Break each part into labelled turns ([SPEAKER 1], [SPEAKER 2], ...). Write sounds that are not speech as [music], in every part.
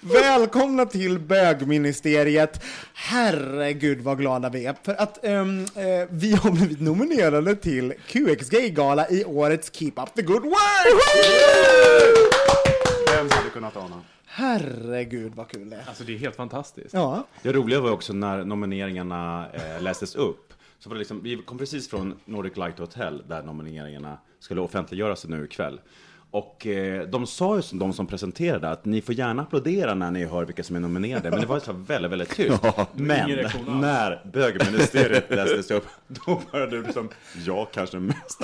[SPEAKER 1] Välkomna till bögministeriet. Herregud vad glada vi är för att ehm, eh, vi har blivit nominerade till QX Gay-gala i årets Keep Up The Good Work!
[SPEAKER 2] Vem hade kunnat ana?
[SPEAKER 1] Herregud vad kul det är.
[SPEAKER 3] Alltså det är helt fantastiskt.
[SPEAKER 1] Ja,
[SPEAKER 2] Det roliga var också när nomineringarna eh, lästes upp. Så var det liksom, vi kom precis från Nordic Light Hotel där nomineringarna skulle offentliggöras nu ikväll. Och eh, de sa ju, som de som presenterade, att ni får gärna applådera när ni hör vilka som är nominerade. Men det var så väldigt, väldigt tyst. [laughs] Men
[SPEAKER 3] reaktion alls.
[SPEAKER 2] när bögministeriet lästes upp, då började det liksom, jag kanske mest.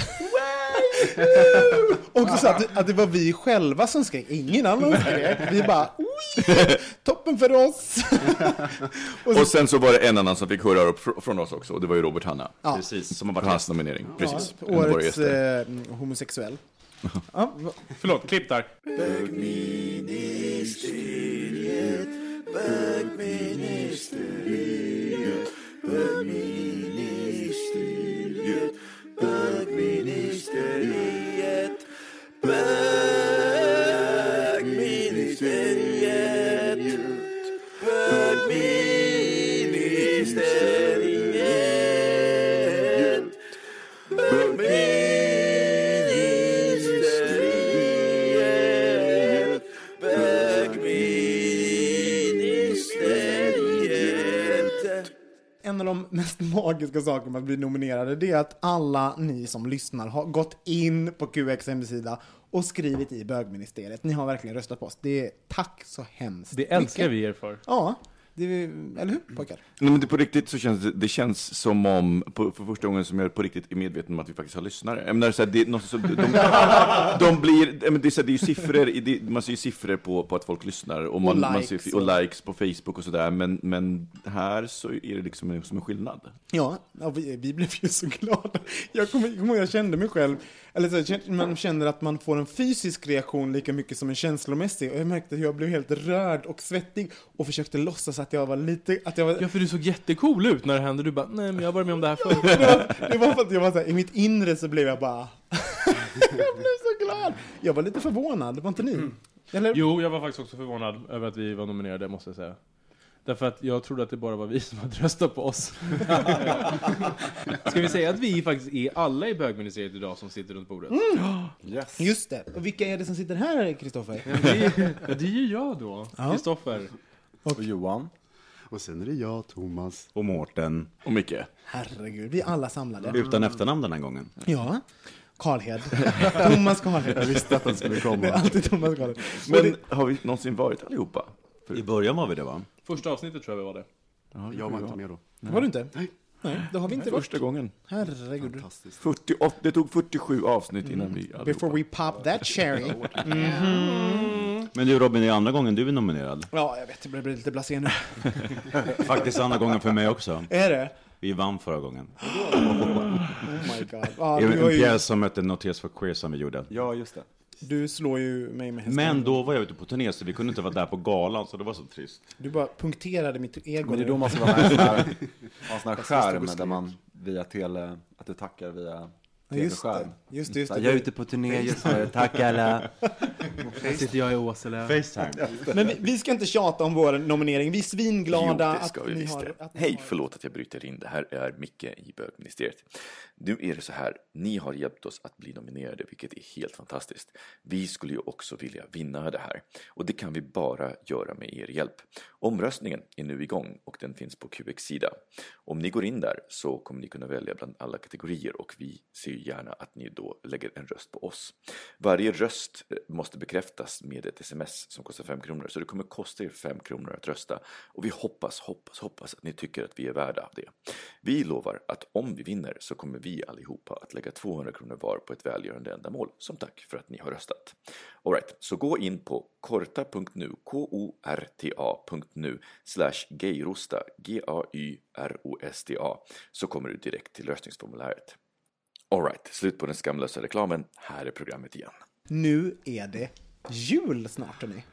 [SPEAKER 1] också så att, att det var vi själva som skrek, ingen annan skrek. Vi bara, "Oj, toppen för oss! [laughs]
[SPEAKER 4] Och sen så var det en annan som fick hurra upp fr- från oss också, och det var ju Robert Hanna.
[SPEAKER 2] Precis, som har varit
[SPEAKER 4] hans nominering. Precis. Våra
[SPEAKER 1] Årets eh, homosexuell. Ja,
[SPEAKER 3] Förlåt, klipp där.
[SPEAKER 1] En av de mest magiska sakerna med att bli nominerade det är att alla ni som lyssnar har gått in på QX hemsida och skrivit i bögministeriet. Ni har verkligen röstat på oss. Det är tack så hemskt
[SPEAKER 3] Det älskar
[SPEAKER 1] mycket.
[SPEAKER 3] vi er för.
[SPEAKER 1] Ja, det eller hur pojkar?
[SPEAKER 4] Nej, men det, på riktigt så känns det, känns som om, på, för första gången som jag på riktigt är medveten om att vi faktiskt har lyssnare. Jag menar, så här, det, något de, de blir, det, är så här, det är ju siffror, det, man ser ju siffror på, på att folk lyssnar, och, man, man
[SPEAKER 1] likes
[SPEAKER 4] ser, och likes på Facebook och sådär, men, men här så är det liksom en, som en skillnad.
[SPEAKER 1] Ja, ja vi, vi blev ju så glada. Jag, kommer ihåg, jag kände mig själv, eller så, man känner att man får en fysisk reaktion lika mycket som en känslomässig. Och jag märkte att jag blev helt rörd och svettig och försökte låtsas att jag var lite, att jag var,
[SPEAKER 3] Ja, för du såg jättecool ut när det hände. Du bara, nej men jag har varit med om det här förr.
[SPEAKER 1] det var, det var för att jag var så här, i mitt inre så blev jag bara, [laughs] jag blev så glad. Jag var lite förvånad, var inte ni? Eller?
[SPEAKER 3] Jo, jag var faktiskt också förvånad över att vi var nominerade, måste jag säga. Därför att jag trodde att det bara var vi som hade röstat på oss. [laughs] Ska vi säga att vi faktiskt är alla i bögministeriet idag som sitter runt bordet?
[SPEAKER 2] Yes.
[SPEAKER 1] Just det. Och vilka är det som sitter här, Kristoffer?
[SPEAKER 3] Ja, det, det är ju jag då, Kristoffer.
[SPEAKER 2] Och Johan. Och sen är det jag, Thomas. Och Mårten.
[SPEAKER 4] Och Micke.
[SPEAKER 1] Herregud, vi är alla samlade.
[SPEAKER 2] Utan efternamn den här gången.
[SPEAKER 1] Ja. Karlhed. [laughs] Thomas Karlhed. Jag visste att han skulle komma. Det är alltid Thomas Karlhed.
[SPEAKER 4] Men har vi någonsin varit allihopa?
[SPEAKER 2] I början var vi det va?
[SPEAKER 3] Första avsnittet tror jag vi var det.
[SPEAKER 4] Ja,
[SPEAKER 2] Jag var inte med då.
[SPEAKER 1] Var du inte? Nej. Nej, det har vi inte varit.
[SPEAKER 4] Första gången.
[SPEAKER 1] Herregud.
[SPEAKER 2] Fantastiskt.
[SPEAKER 4] 48, det tog 47 avsnitt innan vi allihopa.
[SPEAKER 1] Before we pop that cherry.
[SPEAKER 2] Men du Robin, det är andra gången du är nominerad.
[SPEAKER 1] Ja, jag vet, jag blir lite blasé nu. [laughs]
[SPEAKER 2] Faktiskt andra gången för mig också.
[SPEAKER 1] Är det?
[SPEAKER 2] Vi vann förra gången. [gasps]
[SPEAKER 1] Oh my god.
[SPEAKER 2] Det
[SPEAKER 1] har
[SPEAKER 2] en pjäs som hette Notice for Queer som vi gjorde.
[SPEAKER 5] Ja, just det.
[SPEAKER 1] Du slår ju mig med hästen.
[SPEAKER 2] Men då var jag ute på turné så vi kunde inte vara där på galan så det var så trist.
[SPEAKER 1] Du bara punkterade mitt ego
[SPEAKER 5] Men det är då man ska vara [laughs] med en sån här, en sån här skärm där man via tele, att det tackar via
[SPEAKER 1] just det. Just det, just det.
[SPEAKER 5] Jag är ute på turné just nu, tack alla. [laughs]
[SPEAKER 3] Här sitter jag i Åsele.
[SPEAKER 2] Facetime.
[SPEAKER 1] Men vi, vi ska inte tjata om vår nominering. Vi är svinglada
[SPEAKER 6] Jo, det ska
[SPEAKER 1] att
[SPEAKER 6] vi
[SPEAKER 1] ni
[SPEAKER 6] visst
[SPEAKER 1] har... Att ni
[SPEAKER 6] Hej,
[SPEAKER 1] har-
[SPEAKER 6] förlåt att jag bryter in. Det här är Micke i bögministeriet. Nu är det så här, ni har hjälpt oss att bli nominerade, vilket är helt fantastiskt. Vi skulle ju också vilja vinna det här och det kan vi bara göra med er hjälp. Omröstningen är nu igång och den finns på QX sida. Om ni går in där så kommer ni kunna välja bland alla kategorier och vi ser ju gärna att ni då lägger en röst på oss. Varje röst eh, måste bekräftas med ett sms som kostar 5 kronor så det kommer kosta er 5 kronor att rösta och vi hoppas, hoppas, hoppas att ni tycker att vi är värda det. Vi lovar att om vi vinner så kommer vi vi allihopa att lägga 200 kronor var på ett välgörande ändamål som tack för att ni har röstat. Alright, så gå in på korta.nu, k-o-r-t-a.nu slash gayrosta, G-A-Y-R-O-S-T-A, så kommer du direkt till röstningsformuläret. Alright, slut på den skamlösa reklamen. Här är programmet igen.
[SPEAKER 1] Nu är det jul snart, hörni.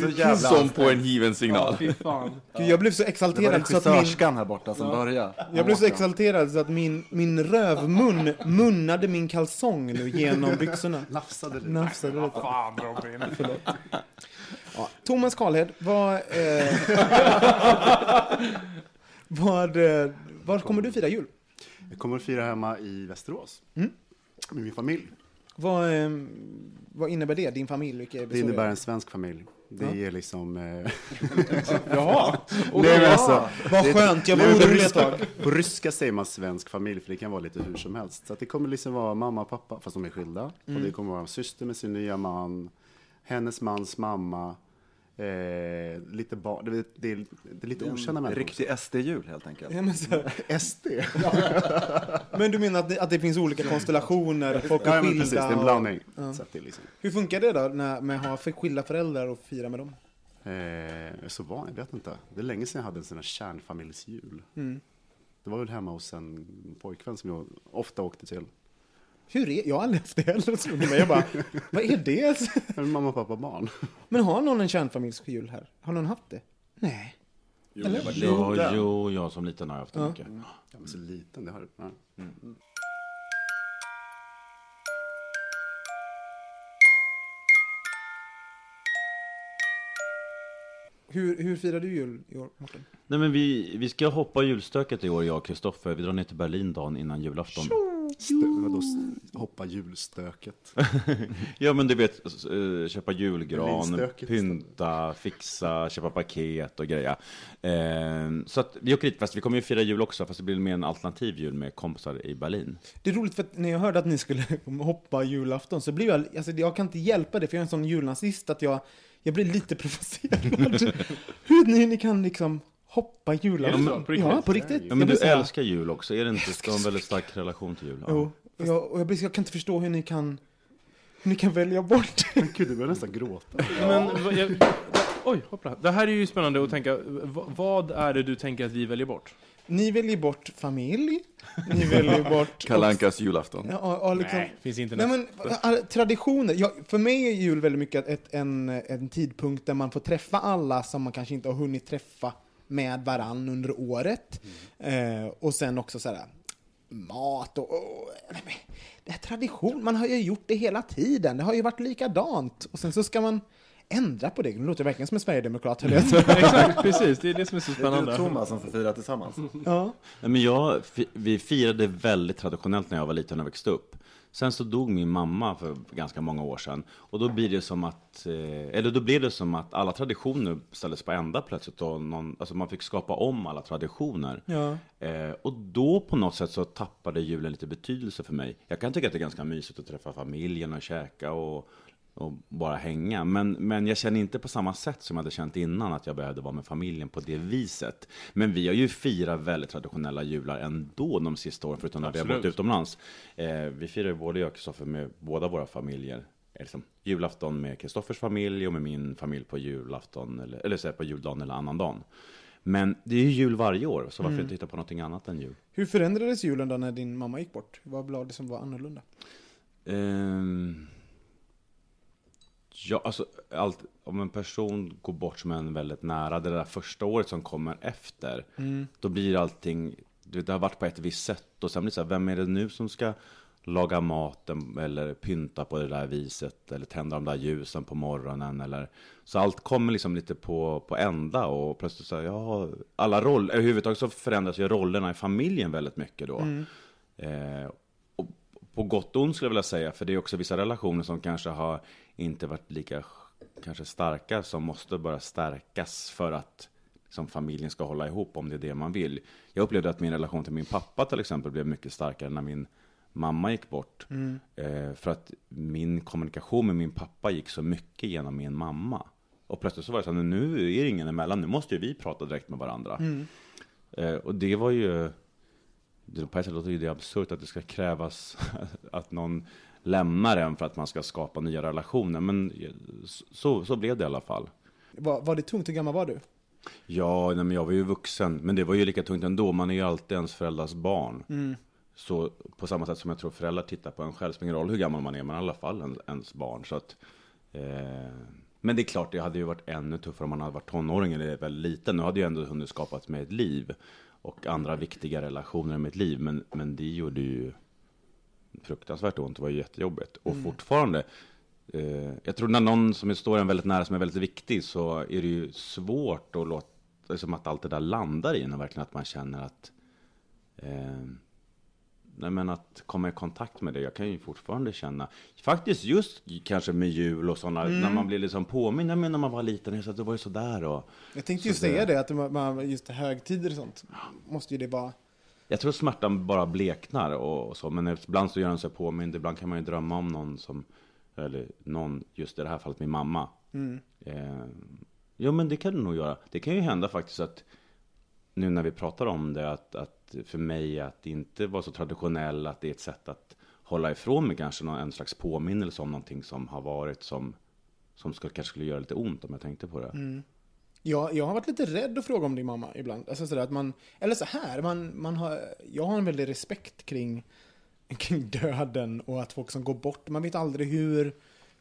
[SPEAKER 5] Så jävla
[SPEAKER 6] Som på en given signal.
[SPEAKER 3] Fy fan.
[SPEAKER 1] Gud, jag blev så
[SPEAKER 5] Det var
[SPEAKER 1] exalterad så att min...
[SPEAKER 5] regissörskan här borta som började.
[SPEAKER 1] Jag blev så exalterad så att min, min rövmun munnade min kalsong nu genom byxorna.
[SPEAKER 7] Nafsade du?
[SPEAKER 1] Nafsade lite.
[SPEAKER 3] Fan Robin.
[SPEAKER 1] Ja, Thomas Karlhed, vad... Eh, [laughs] vad, eh, var kommer du fira jul?
[SPEAKER 7] Jag kommer att fira hemma i Västerås.
[SPEAKER 1] Mm.
[SPEAKER 7] Med min familj.
[SPEAKER 1] Vad, eh, vad innebär det? Din familj? Vilka
[SPEAKER 7] Det innebär en svensk familj. Det
[SPEAKER 1] Ja.
[SPEAKER 7] är liksom... Eh, [laughs]
[SPEAKER 1] Jaha! [laughs]
[SPEAKER 7] nej, men alltså,
[SPEAKER 1] Vad skönt, jag var orolig ett
[SPEAKER 7] ryska-
[SPEAKER 1] tag.
[SPEAKER 7] På ryska säger man svensk familj, för det kan vara lite hur som helst. Så det kommer liksom vara mamma och pappa, fast de är skilda.
[SPEAKER 1] Mm.
[SPEAKER 7] Och det kommer vara en syster med sin nya man, hennes mans mamma, eh, lite barn. Det, är- det, är, det är lite okända människor.
[SPEAKER 5] Riktig SD-jul helt enkelt.
[SPEAKER 1] Ja, men, så,
[SPEAKER 7] SD. [laughs]
[SPEAKER 1] men du menar att det, att det finns olika konstellationer? Folk
[SPEAKER 7] Ja,
[SPEAKER 1] är
[SPEAKER 7] men
[SPEAKER 1] skilda?
[SPEAKER 7] precis, det är en
[SPEAKER 1] och-
[SPEAKER 7] blandning.
[SPEAKER 1] Ja.
[SPEAKER 7] Så att det liksom,
[SPEAKER 1] Hur funkar det då när, med att ha för skilda föräldrar och fira med dem?
[SPEAKER 7] eh, jag är så van, jag vet inte. Det är länge sedan jag hade en sån här kärnfamiljsjul.
[SPEAKER 1] Mm.
[SPEAKER 7] Det var väl hemma hos en pojkvän som jag ofta åkte till.
[SPEAKER 1] Hur är, jag har aldrig haft det heller. Jag bara, vad är det?
[SPEAKER 7] Men mamma, pappa, barn.
[SPEAKER 1] Men har någon en kärnfamiljsjul här? Har någon haft det? Nej. Eller?
[SPEAKER 2] Ja, jo, jag som liten har haft det
[SPEAKER 1] Ja.
[SPEAKER 2] mycket.
[SPEAKER 7] Ja, men så liten, det har du. Ja.
[SPEAKER 1] Hur, hur firar du jul i år, Mårten?
[SPEAKER 2] Nej men vi, vi ska hoppa julstöket i år, jag och Kristoffer. Vi drar ner till Berlin dagen innan julafton.
[SPEAKER 7] Stö- vadå, hoppa julstöket? [laughs]
[SPEAKER 2] Ja men du vet, eh, köpa julgran, pynta, fixa, köpa paket och greja. Eh, så att vi åker dit, fast vi kommer ju fira jul också, fast det blir mer en alternativ jul med kompisar i Berlin.
[SPEAKER 1] Det är roligt för att när jag hörde att ni skulle [laughs] hoppa julafton så blev jag, alltså jag kan inte hjälpa det för jag är en sån julnazist att jag, jag blir lite [laughs] provocerad. hur ni, ni kan liksom hoppa julafton.
[SPEAKER 3] På riktigt?
[SPEAKER 1] Ja, på riktigt.
[SPEAKER 2] Ja men du
[SPEAKER 1] här-
[SPEAKER 2] älskar jul också, är det inte? Du har en väldigt stark relation till jul. Ja.
[SPEAKER 1] Jo, och jag, och jag, jag kan inte förstå hur ni kan, hur ni kan välja bort det. [laughs]
[SPEAKER 7] Men gud, du börjar nästan gråta.
[SPEAKER 3] Men, jag, oj, hoppla. Det här är ju spännande att tänka. Vad är det du tänker att vi väljer bort?
[SPEAKER 1] Ni väljer bort familj, ni väljer [laughs] bort...
[SPEAKER 6] Kalankas julafton.
[SPEAKER 1] Ja, och, och liksom,
[SPEAKER 3] Nej, finns inte
[SPEAKER 1] Nej, men, traditioner. Ja, för mig är jul väldigt mycket ett, en, en tidpunkt där man får träffa alla som man kanske inte har hunnit träffa med varann under året. Eh, och sen också sådär mat och... och det är tradition. Man har ju gjort det hela tiden. Det har ju varit likadant. Och sen så ska man ändra på det. Nu låter jag verkligen som en sverigedemokrat. [laughs]
[SPEAKER 3] Exakt, precis. Det är det som är så
[SPEAKER 5] Det är du och
[SPEAKER 3] spännande.
[SPEAKER 5] Thomas som får fira tillsammans.
[SPEAKER 1] ja.
[SPEAKER 2] Men jag, vi firade väldigt traditionellt när jag var liten och växte upp. Sen så dog min mamma för ganska många år sedan. Och då blir det som att, eh, eller då blev det som att alla traditioner ställdes på ända plötsligt. Och någon, alltså man fick skapa om alla traditioner.
[SPEAKER 1] Ja.
[SPEAKER 2] Eh, och då på något sätt så tappade julen lite betydelse för mig. Jag kan tycka att det är ganska mysigt att träffa familjen och käka och, och bara hänga. Men, men jag känner inte på samma sätt som jag hade känt innan att jag behövde vara med familjen på det viset. Men vi har ju firat väldigt traditionella jular ändå de sista åren, förutom när vi har
[SPEAKER 3] Absolut.
[SPEAKER 2] varit utomlands. Eh, vi firar ju både jag och Kristoffer med båda våra familjer. Liksom, julafton med Kristoffers familj och med min familj på julafton, eller, eller så här, på juldagen eller annandagen. Men det är ju jul varje år, så varför inte hitta på någonting annat än jul?
[SPEAKER 1] Hur förändrades julen då när din mamma gick bort? Vad var det som var annorlunda?
[SPEAKER 2] Ehm, Ja, alltså allt, om en person går bort som en väldigt nära, det där första året som kommer efter, då blir allting, du vet, det har varit på ett visst sätt. Och sen blir det så här, vem är det nu som ska laga maten eller pynta på det där viset eller tända de där ljusen på morgonen eller så allt kommer liksom lite på, på ända och plötsligt så här, ja, alla roller, överhuvudtaget så förändras ju rollerna i familjen väldigt mycket då. Eh, och på gott och ont skulle jag vilja säga, för det är också vissa relationer som kanske har inte varit lika kanske starka, som måste börja stärkas för att liksom, familjen ska hålla ihop om det är det man vill. Jag upplevde att min relation till min pappa till exempel blev mycket starkare när min mamma gick bort. Eh, för att min kommunikation med min pappa gick så mycket genom min mamma. Och plötsligt så var det så här, nu är det ingen emellan, nu måste ju vi prata direkt med varandra. Eh, och det var ju, det, på ett sätt låter ju det absurt att det ska krävas [laughs] att någon lämnar en för att man ska skapa nya relationer. Men så, så blev det i alla fall.
[SPEAKER 1] Var, var det tungt? Hur gammal var du?
[SPEAKER 2] Ja, nej, men jag var ju vuxen, men det var ju lika tungt ändå. Man är ju alltid ens föräldrars barn. Så på samma sätt som jag tror föräldrar tittar på en själv, spelar ingen roll hur gammal man är, men i alla fall en, ens barn. Så att, eh, men det är klart, det hade ju varit ännu tuffare om man hade varit tonåring eller väldigt liten. Nu hade jag ändå hunnit skapat mig ett liv och andra viktiga relationer i mitt liv. Men, men det gjorde ju fruktansvärt ont, det var jättejobbigt. Och fortfarande, eh, jag tror när någon som står en väldigt nära som är väldigt viktig så är det ju svårt att låta, liksom att allt det där landar i en och verkligen att man känner att eh, Nej men att komma i kontakt med det, jag kan ju fortfarande känna Faktiskt just kanske med jul och sådana, när man blir liksom påmind Jag menar när man var liten, så att det var ju sådär och
[SPEAKER 1] Jag tänkte ju säga
[SPEAKER 2] det-
[SPEAKER 1] att man- man, just högtider och sånt, måste ju det vara...
[SPEAKER 2] Jag tror smärtan bara bleknar och, och så, men ibland så gör den sig påmind. Ibland kan man ju drömma om någon som, eller någon, just i det här fallet min mamma. Eh, jo, men det kan det nog göra. Det kan ju hända faktiskt att, nu när vi pratar om det, att, att för mig att inte vara så traditionell, att det är ett sätt att hålla ifrån mig kanske någon, en slags påminnelse om någonting som har varit som, som skulle, kanske skulle göra lite ont om jag tänkte på det.
[SPEAKER 1] Jag, jag har varit lite rädd att fråga om din mamma ibland. Alltså sådär att man, eller så här, man, man har, jag har en väldig respekt kring, [laughs] kring döden och att folk som går bort, man vet aldrig hur,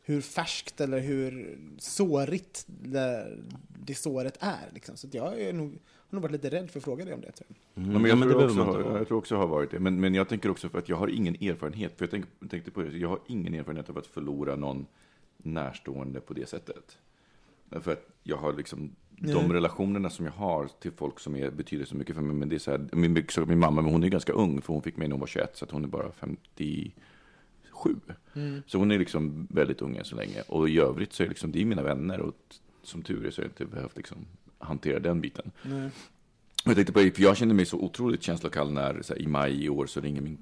[SPEAKER 1] hur färskt eller hur sårigt det, det såret är. Liksom. Så att jag är nog, har nog varit lite rädd för att fråga dig om det. Tror jag.
[SPEAKER 2] Mm.
[SPEAKER 4] Men
[SPEAKER 2] Ja,
[SPEAKER 4] jag,
[SPEAKER 2] men det
[SPEAKER 4] tror
[SPEAKER 2] behöver
[SPEAKER 4] också, ha- jag tror också har varit det. Men, men jag tänker också för att jag har ingen erfarenhet. För jag tänk, tänkte på det, jag har ingen erfarenhet av att förlora någon närstående på det sättet. För att jag har liksom, de relationerna som jag har till folk som är, betyder så mycket för mig. Men det är så här, min, min mamma, men hon är ganska ung, för hon fick mig när hon var 21, så hon är bara 57. Så hon är liksom väldigt ung än så länge. Och i övrigt så är liksom, det är mina vänner och som tur är så har jag inte behövt liksom hantera den biten.
[SPEAKER 1] Nej.
[SPEAKER 4] Jag tänkte på det, för jag kände mig så otroligt känslokall när här, i maj i år så ringer min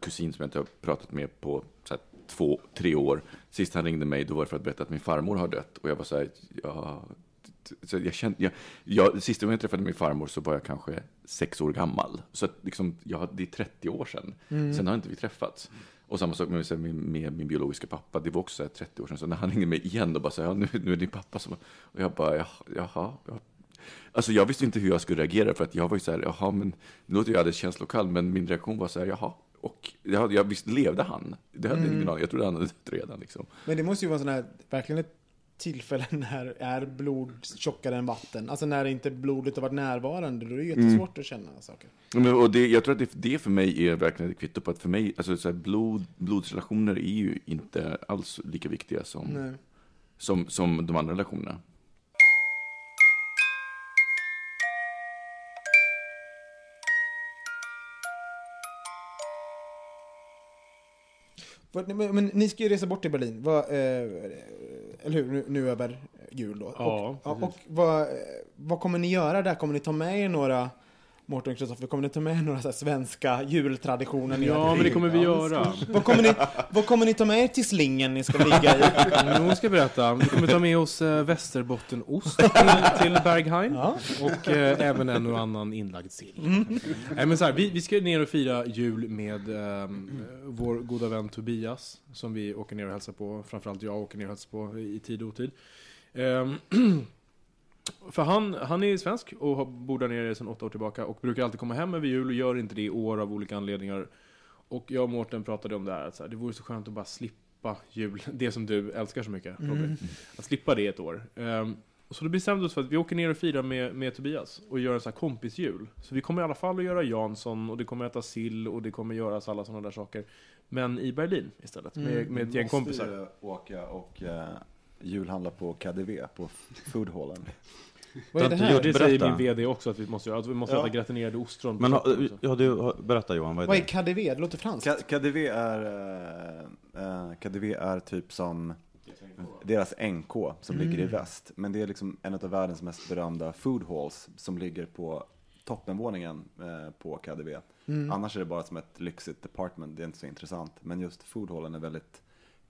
[SPEAKER 4] kusin som jag inte har pratat med på här, två, tre år. Sist han ringde mig, då var det för att berätta att min farmor har dött. Och jag var så här, ja... Så jag kände, jag, jag, sista gången jag träffade min farmor så var jag kanske sex år gammal. Så att liksom, jag, det är 30 år sedan. Sen har inte vi träffats. Och samma sak med, med, med min biologiska pappa. Det var också så här, 30 år sedan. Så när han ringde mig igen och bara här, ja, nu, nu är din pappa som... Och jag bara, jaha, jaha. Ja. Alltså jag visste inte hur jag skulle reagera för att jag var ju så här, jaha, men nu låter jag alldeles känslokall, men min reaktion var så här, jaha. Och jag, jag visst levde han? Det hade jag ingen aning. Jag trodde han hade dött redan liksom.
[SPEAKER 1] Men det måste ju vara sån här, verkligen ett tillfälle när är blod tjockare än vatten. Alltså när inte blodet har varit närvarande, då är det jättesvårt att känna saker.
[SPEAKER 4] Men, och det, jag tror att det, det för mig är verkligen ett kvitto på att för mig, alltså så här, blod, blodsrelationer är ju inte alls lika viktiga som,
[SPEAKER 1] Nej.
[SPEAKER 4] som, som de andra relationerna.
[SPEAKER 1] Men, ni ska ju resa bort till Berlin, vad, eh, eller hur? Nu, nu över jul då.
[SPEAKER 3] Ja,
[SPEAKER 1] och, och vad, vad kommer ni göra där? Kommer ni ta med er några, Mårten och Kristoffer, kommer ni ta med några så här svenska jultraditioner? ni
[SPEAKER 3] Ja, men det kommer vi göra.
[SPEAKER 1] Vad kommer, ni, vad kommer ni ta med er till slingen ni ska ligga i? [laughs]
[SPEAKER 3] Nu ska jag berätta. Vi kommer ta med oss eh, västerbottenost till, till Berghain.
[SPEAKER 1] Ja.
[SPEAKER 3] Och eh, även en och annan inlagd sill. Men så här, vi, vi ska ner och fira jul med ehm, vår goda vän Tobias. Som vi åker ner och hälsar på. Framförallt jag åker ner och hälsar på i tid och otid. Ehm, [clears throat] för han, han är svensk och har- bor där nere sedan åtta år tillbaka. Och brukar alltid komma hem över jul och gör inte det i år av olika anledningar. Och jag och Mårten pratade om det här. Att så här det vore så skönt att bara slippa jul, [laughs] det som du älskar så mycket Robin. Att slippa det ett år. Um, så då bestämde vi oss för att vi åker ner och firar med, med Tobias och gör en sån här kompisjul. Så vi kommer i alla fall att göra Jansson och det kommer att äta sill och det kommer göras alla sådana där saker. Men i Berlin istället, med, med ett gäng kompisar.
[SPEAKER 5] Måste ju åka och uh, julhandla på KDV, på foodhallen. [laughs]
[SPEAKER 1] Vad är det
[SPEAKER 2] har
[SPEAKER 1] här?
[SPEAKER 3] Det säger min VD också att vi måste göra, att vi måste
[SPEAKER 5] Ja.
[SPEAKER 3] äta gratinerade ostron.
[SPEAKER 2] Men ja, du, berätta Johan, vad är
[SPEAKER 1] Vad är
[SPEAKER 2] det?
[SPEAKER 1] KDV? Det låter franskt.
[SPEAKER 5] KDV är, uh, uh, KDV är typ som deras NK som ligger i väst. Men det är liksom en av världens mest berömda food halls som ligger på toppenvåningen eh, på KDV. Annars är det bara som ett lyxigt apartment, det är inte så intressant. Men just foodhallen är väldigt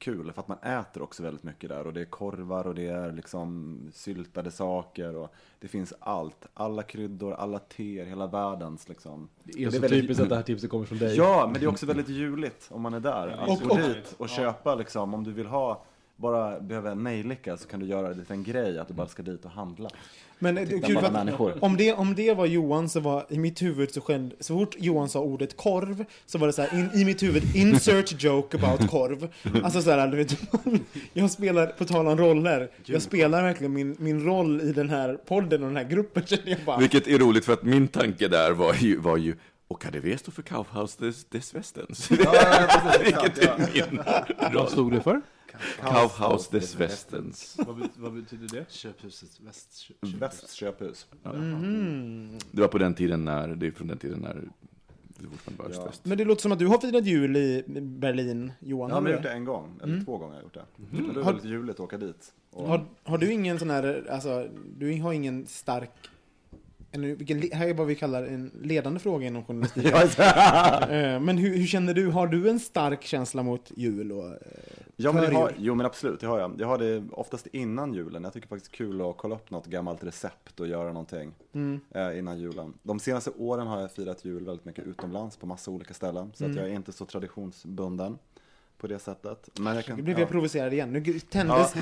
[SPEAKER 5] kul för att man äter också väldigt mycket där och det är korvar och det är liksom syltade saker och det finns allt. Alla kryddor, alla teer, hela världens liksom.
[SPEAKER 3] Det är
[SPEAKER 5] Och
[SPEAKER 3] så
[SPEAKER 5] väldigt-
[SPEAKER 3] typiskt att det här [laughs] tipset kommer från dig.
[SPEAKER 5] Ja, men det är också väldigt juligt om man är där. Att
[SPEAKER 1] Och-
[SPEAKER 5] gå
[SPEAKER 1] och-
[SPEAKER 5] dit och köpa liksom, om du vill ha, bara behöver nejlika så kan du göra det till en grej att du bara ska dit och handla.
[SPEAKER 1] Men det är
[SPEAKER 5] Titta
[SPEAKER 1] kul
[SPEAKER 5] på
[SPEAKER 1] för
[SPEAKER 5] alla
[SPEAKER 1] att
[SPEAKER 5] människor.
[SPEAKER 1] om det, om det var Johan så var i mitt huvud så skänd, så fort Johan sa ordet korv så var det så här in, i mitt huvud insert joke about korv. Alltså så här, du vet, [laughs] jag spelar, på tal om roller, jag spelar verkligen min, min roll i den här podden och den här gruppen [laughs] känner jag bara.
[SPEAKER 4] Vilket är roligt för att min tanke där var ju, var ju och KDV står för Kaufhaus des, des Westens. [laughs] Vilket är min
[SPEAKER 3] Vad
[SPEAKER 4] roll.
[SPEAKER 3] stod det för?
[SPEAKER 4] Kaufhaus des Westens.
[SPEAKER 3] Vad, bet- vad betyder det?
[SPEAKER 8] Köphusets västköp.
[SPEAKER 5] Västs köphus.
[SPEAKER 1] Mhm.
[SPEAKER 4] Det var på den tiden när, det är från den tiden när det fortfarande var
[SPEAKER 5] Ja.
[SPEAKER 4] öst-väst.
[SPEAKER 1] Men det låter som att du har firat jul i Berlin, Johan.
[SPEAKER 5] Ja,
[SPEAKER 1] har
[SPEAKER 5] jag har
[SPEAKER 1] du
[SPEAKER 5] gjort det en gång, eller två gånger har jag gjort det. Det var
[SPEAKER 1] Har-
[SPEAKER 5] väldigt juligt att åka dit. Och,
[SPEAKER 1] Har, har du ingen sån här, alltså, du har ingen stark, eller vilken, här är vad vi kallar en ledande fråga inom journalistiken. [laughs] Eh, Men hur, hur känner du, har du en stark känsla mot jul? Och, eh,
[SPEAKER 5] Ja, men har, jo men absolut, det har jag. Jag har det oftast innan julen. Jag tycker faktiskt kul att kolla upp något gammalt recept och göra någonting
[SPEAKER 1] mm.
[SPEAKER 5] eh, innan julen. De senaste åren har jag firat jul väldigt mycket utomlands på massa olika ställen. Så
[SPEAKER 1] Mm.
[SPEAKER 5] att jag är inte så traditionsbunden på det sättet. Men jag kan,
[SPEAKER 1] Nu blev
[SPEAKER 5] ja.
[SPEAKER 1] jag provocerad igen. Nu tändes,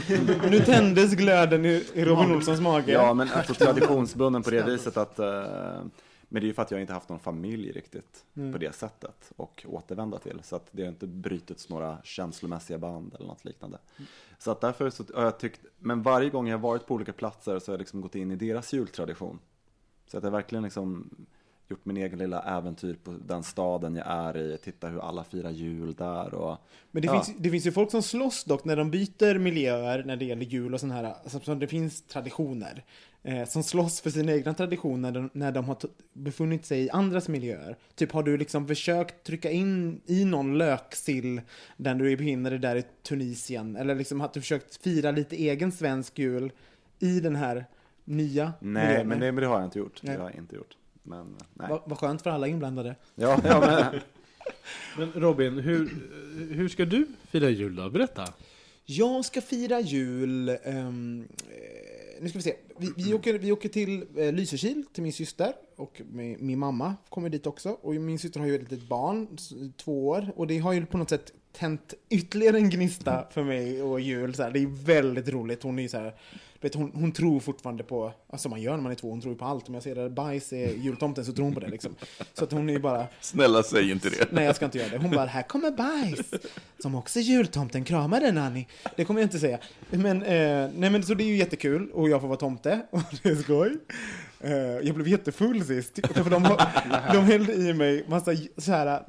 [SPEAKER 1] nu tändes glöden i, i Robin Olssons mage.
[SPEAKER 5] Ja, men alltså traditionsbunden på det viset att eh, men det är ju för att jag inte haft någon familj riktigt
[SPEAKER 1] Mm.
[SPEAKER 5] på det sättet och återvända till. Så att det har inte brutits några känslomässiga band eller något liknande. Så att därför så har jag tyckt, men varje gång jag har varit på olika platser så har jag liksom gått in i deras jultradition. Så att jag verkligen liksom gjort min egen lilla äventyr på den staden jag är i, titta hur alla firar jul där och
[SPEAKER 1] Men det,
[SPEAKER 5] Ja.
[SPEAKER 1] finns, det finns ju folk som slåss dock när de byter miljöer när det gäller jul och sån här, alltså, så det finns traditioner. Eh, som slåss för sina egna traditioner när de, när de har befunnit sig i andras miljöer. Typ har du liksom försökt trycka in i någon löksill där du befinner dig där i Tunisien? Eller liksom har du försökt fira lite egen svensk jul i den här nya
[SPEAKER 5] Nej,
[SPEAKER 1] miljön?
[SPEAKER 5] men det, men det har jag inte gjort.
[SPEAKER 1] Nej.
[SPEAKER 5] Det har jag inte gjort. Men nej.
[SPEAKER 1] Vad vad skönt för alla inblandade.
[SPEAKER 5] Ja, ja men [laughs]
[SPEAKER 3] Men Robin, hur, hur ska du fira jul då? Berätta.
[SPEAKER 1] Jag ska fira jul... ehm, eh, nu ska vi se. Vi, vi, åker, vi åker till eh, Lysekil, till min syster. Och min, min mamma kommer dit också. Och min syster har ju ett litet barn, s- två år. Och det har ju på något sätt tänt ytterligare en gnista för mig och jul. Så här. Det är väldigt roligt. Hon är ju så här... Vet, hon, hon tror fortfarande på, alltså man gör när man är två, hon tror på allt. Om jag säger att bajs är jultomten så tror hon på det liksom. Så att hon är ju bara,
[SPEAKER 4] Snälla säg inte det.
[SPEAKER 1] Nej, jag ska inte göra det. Hon bara, här kommer bajs. Som också jultomten kramar den, Annie. Det kommer jag inte säga. Men, eh, nej, men så det är ju jättekul och jag får vara tomte [laughs] och det är skoj. Eh, jag blev jättefull sist. För de, [laughs] de hällde i mig massa så här,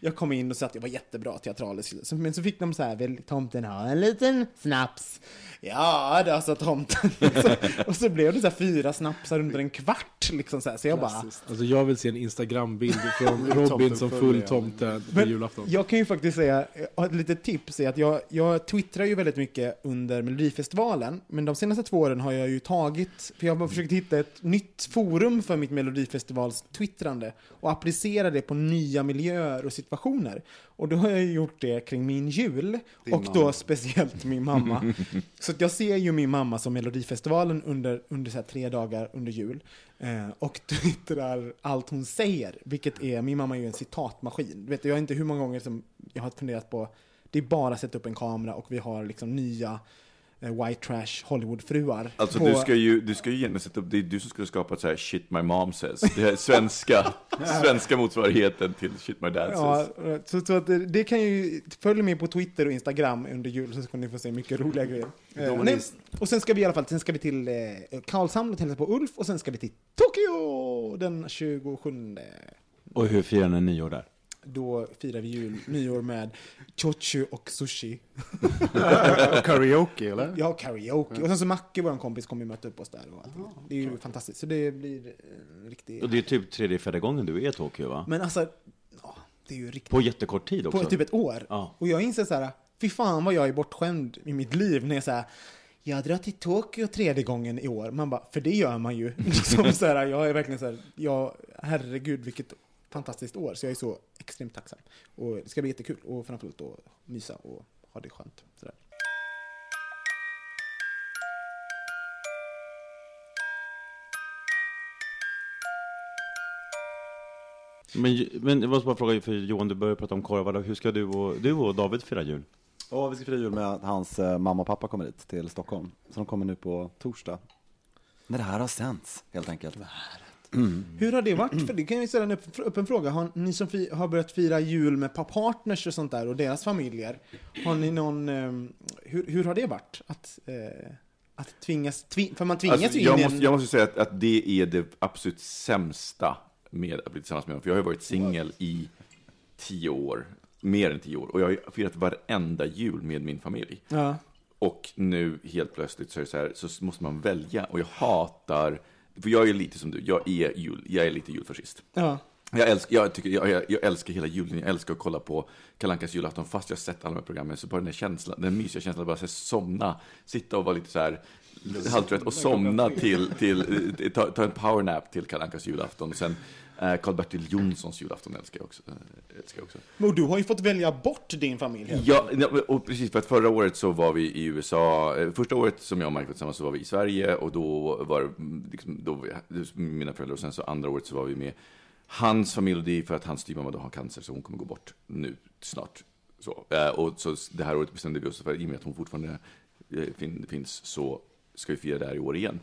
[SPEAKER 1] Jag kom in och sa att jag var jättebra teatraliskt. Så- Men så fick de så här, vill tomten ha en liten snaps? Ja, det sa tomten. [laughs] Så, och så blev det så här fyra snapsar under en kvart. Liksom så, här. så jag bara,
[SPEAKER 3] Alltså jag vill se en Instagram-bild [laughs] från Robin som full tomte på
[SPEAKER 1] Men
[SPEAKER 3] julafton.
[SPEAKER 1] Jag kan ju faktiskt säga, ett litet tips är att jag, jag twittrar ju väldigt mycket under Melodifestivalen, men de senaste två åren har jag ju tagit, för jag har försökt hitta ett nytt forum för mitt Melodifestivals twittrande och applicera det på nya miljöer och situationer. Och då har jag gjort det kring min jul,
[SPEAKER 7] Din
[SPEAKER 1] och då
[SPEAKER 7] mamma.
[SPEAKER 1] speciellt min mamma. [laughs] så att jag ser ju min mamma som Melodifestivalen under, under så tre dagar under jul. Eh, och twittrar allt hon säger, vilket är, min mamma är ju en citatmaskin. Du vet, jag vet inte hur många gånger som jag har funderat på, det är bara att sätta upp en kamera och vi har liksom nya white trash Hollywoodfruar.
[SPEAKER 4] Alltså
[SPEAKER 1] på-
[SPEAKER 4] du ska ju, du ska ju egentligen sätta upp, det är du som skulle skapa ett så här shit my mom says. Det här svenska, [laughs] svenska motsvarigheten till shit my dad
[SPEAKER 1] Ja,
[SPEAKER 4] says.
[SPEAKER 1] så, så att det, kan ju, följ med på Twitter och Instagram under jul så ska ni få se mycket roliga grejer. Eh,
[SPEAKER 7] är
[SPEAKER 1] nej, och sen ska vi i alla fall, sen ska vi till eh, Karlshamn och hälsa på Ulf och sen ska vi till Tokyo den 27.
[SPEAKER 2] Och hur firar ni nyår där?
[SPEAKER 1] Då firar vi jul, nyår med chochu och sushi.
[SPEAKER 7] Och karaoke, eller?
[SPEAKER 1] Ja, karaoke. Och sen så Macke, vår kompis, kommer ju möta upp oss där. Och allting. Det är ju fantastiskt. Så det blir en riktig...
[SPEAKER 2] Och det är typ tredje, fjärde gången du är i Tokyo va?
[SPEAKER 1] Men alltså, ja, det är ju riktigt...
[SPEAKER 2] På jättekort tid också.
[SPEAKER 1] På typ ett år.
[SPEAKER 2] Ja.
[SPEAKER 1] Och jag inser så här, fy fan vad jag är bortskämd i mitt liv när jag säger jag drar till Tokyo tredje gången i år. Man bara, för det gör man ju. [laughs] Liksom så här, jag är verkligen så här, ja, herregud vilket fantastiskt år. Så jag är så extremt tacksam. Och det ska bli jättekul. Och framförallt då mysa och ha det skönt. Så där.
[SPEAKER 2] Men, men jag måste bara fråga, för Johan du började prata om korvar, hur ska du och, du och David fira jul?
[SPEAKER 5] Och vi ska fira jul med att hans eh, mamma och pappa kommer hit till Stockholm. Så de kommer nu på torsdag. När det här har sänts, helt enkelt.
[SPEAKER 1] Hur har det varit? För det kan jag ju ställa en upp, upp en fråga. Har ni som fi, har börjat fira jul med pa- partners och sånt där och deras familjer, har ni någon, ehm, hur, hur har det varit? Att, eh, att tvingas, tvi, för man tvingas
[SPEAKER 4] Alltså,
[SPEAKER 1] ju in
[SPEAKER 4] jag, måste,
[SPEAKER 1] en...
[SPEAKER 4] jag måste säga att, att det är det absolut sämsta med att bli tillsammans med honom. För jag har ju varit singel i tio år, mer än tio år. Och jag har firat varenda jul med min familj.
[SPEAKER 1] Ja.
[SPEAKER 4] Och nu helt plötsligt så är så här, så måste man välja. Och jag hatar, för jag är lite som du, jag är, jul, jag är lite julfascist.
[SPEAKER 1] Ja.
[SPEAKER 4] Jag älskar, jag, tycker, jag, jag, jag älskar hela julen, jag älskar att kolla på Kalle Ankas julafton fast jag har sett alla de här programmen. Så bara den här känslan, den mysiga känslan att bara så här, somna, sitta och vara lite så här halvtrött och somna till, till eh, ta, ta en powernap till Kalle Ankas julafton. Sen eh, Karl-Bertil Jonssons julafton älskar jag också. eh, Älskar jag också.
[SPEAKER 1] Men du har ju fått välja bort din familj.
[SPEAKER 4] Ja, och precis för att förra året så var vi i USA. Eh, Första året som jag och Mike var tillsammans så var vi i Sverige och då var liksom, då mina föräldrar och sen så andra året så var vi med hans familj och det är för att hans styvmamma då har cancer så hon kommer gå bort nu snart. Så, eh, och så det här året bestämde vi oss för, i och med att hon fortfarande eh, fin, finns så ska vi fira det här i år igen.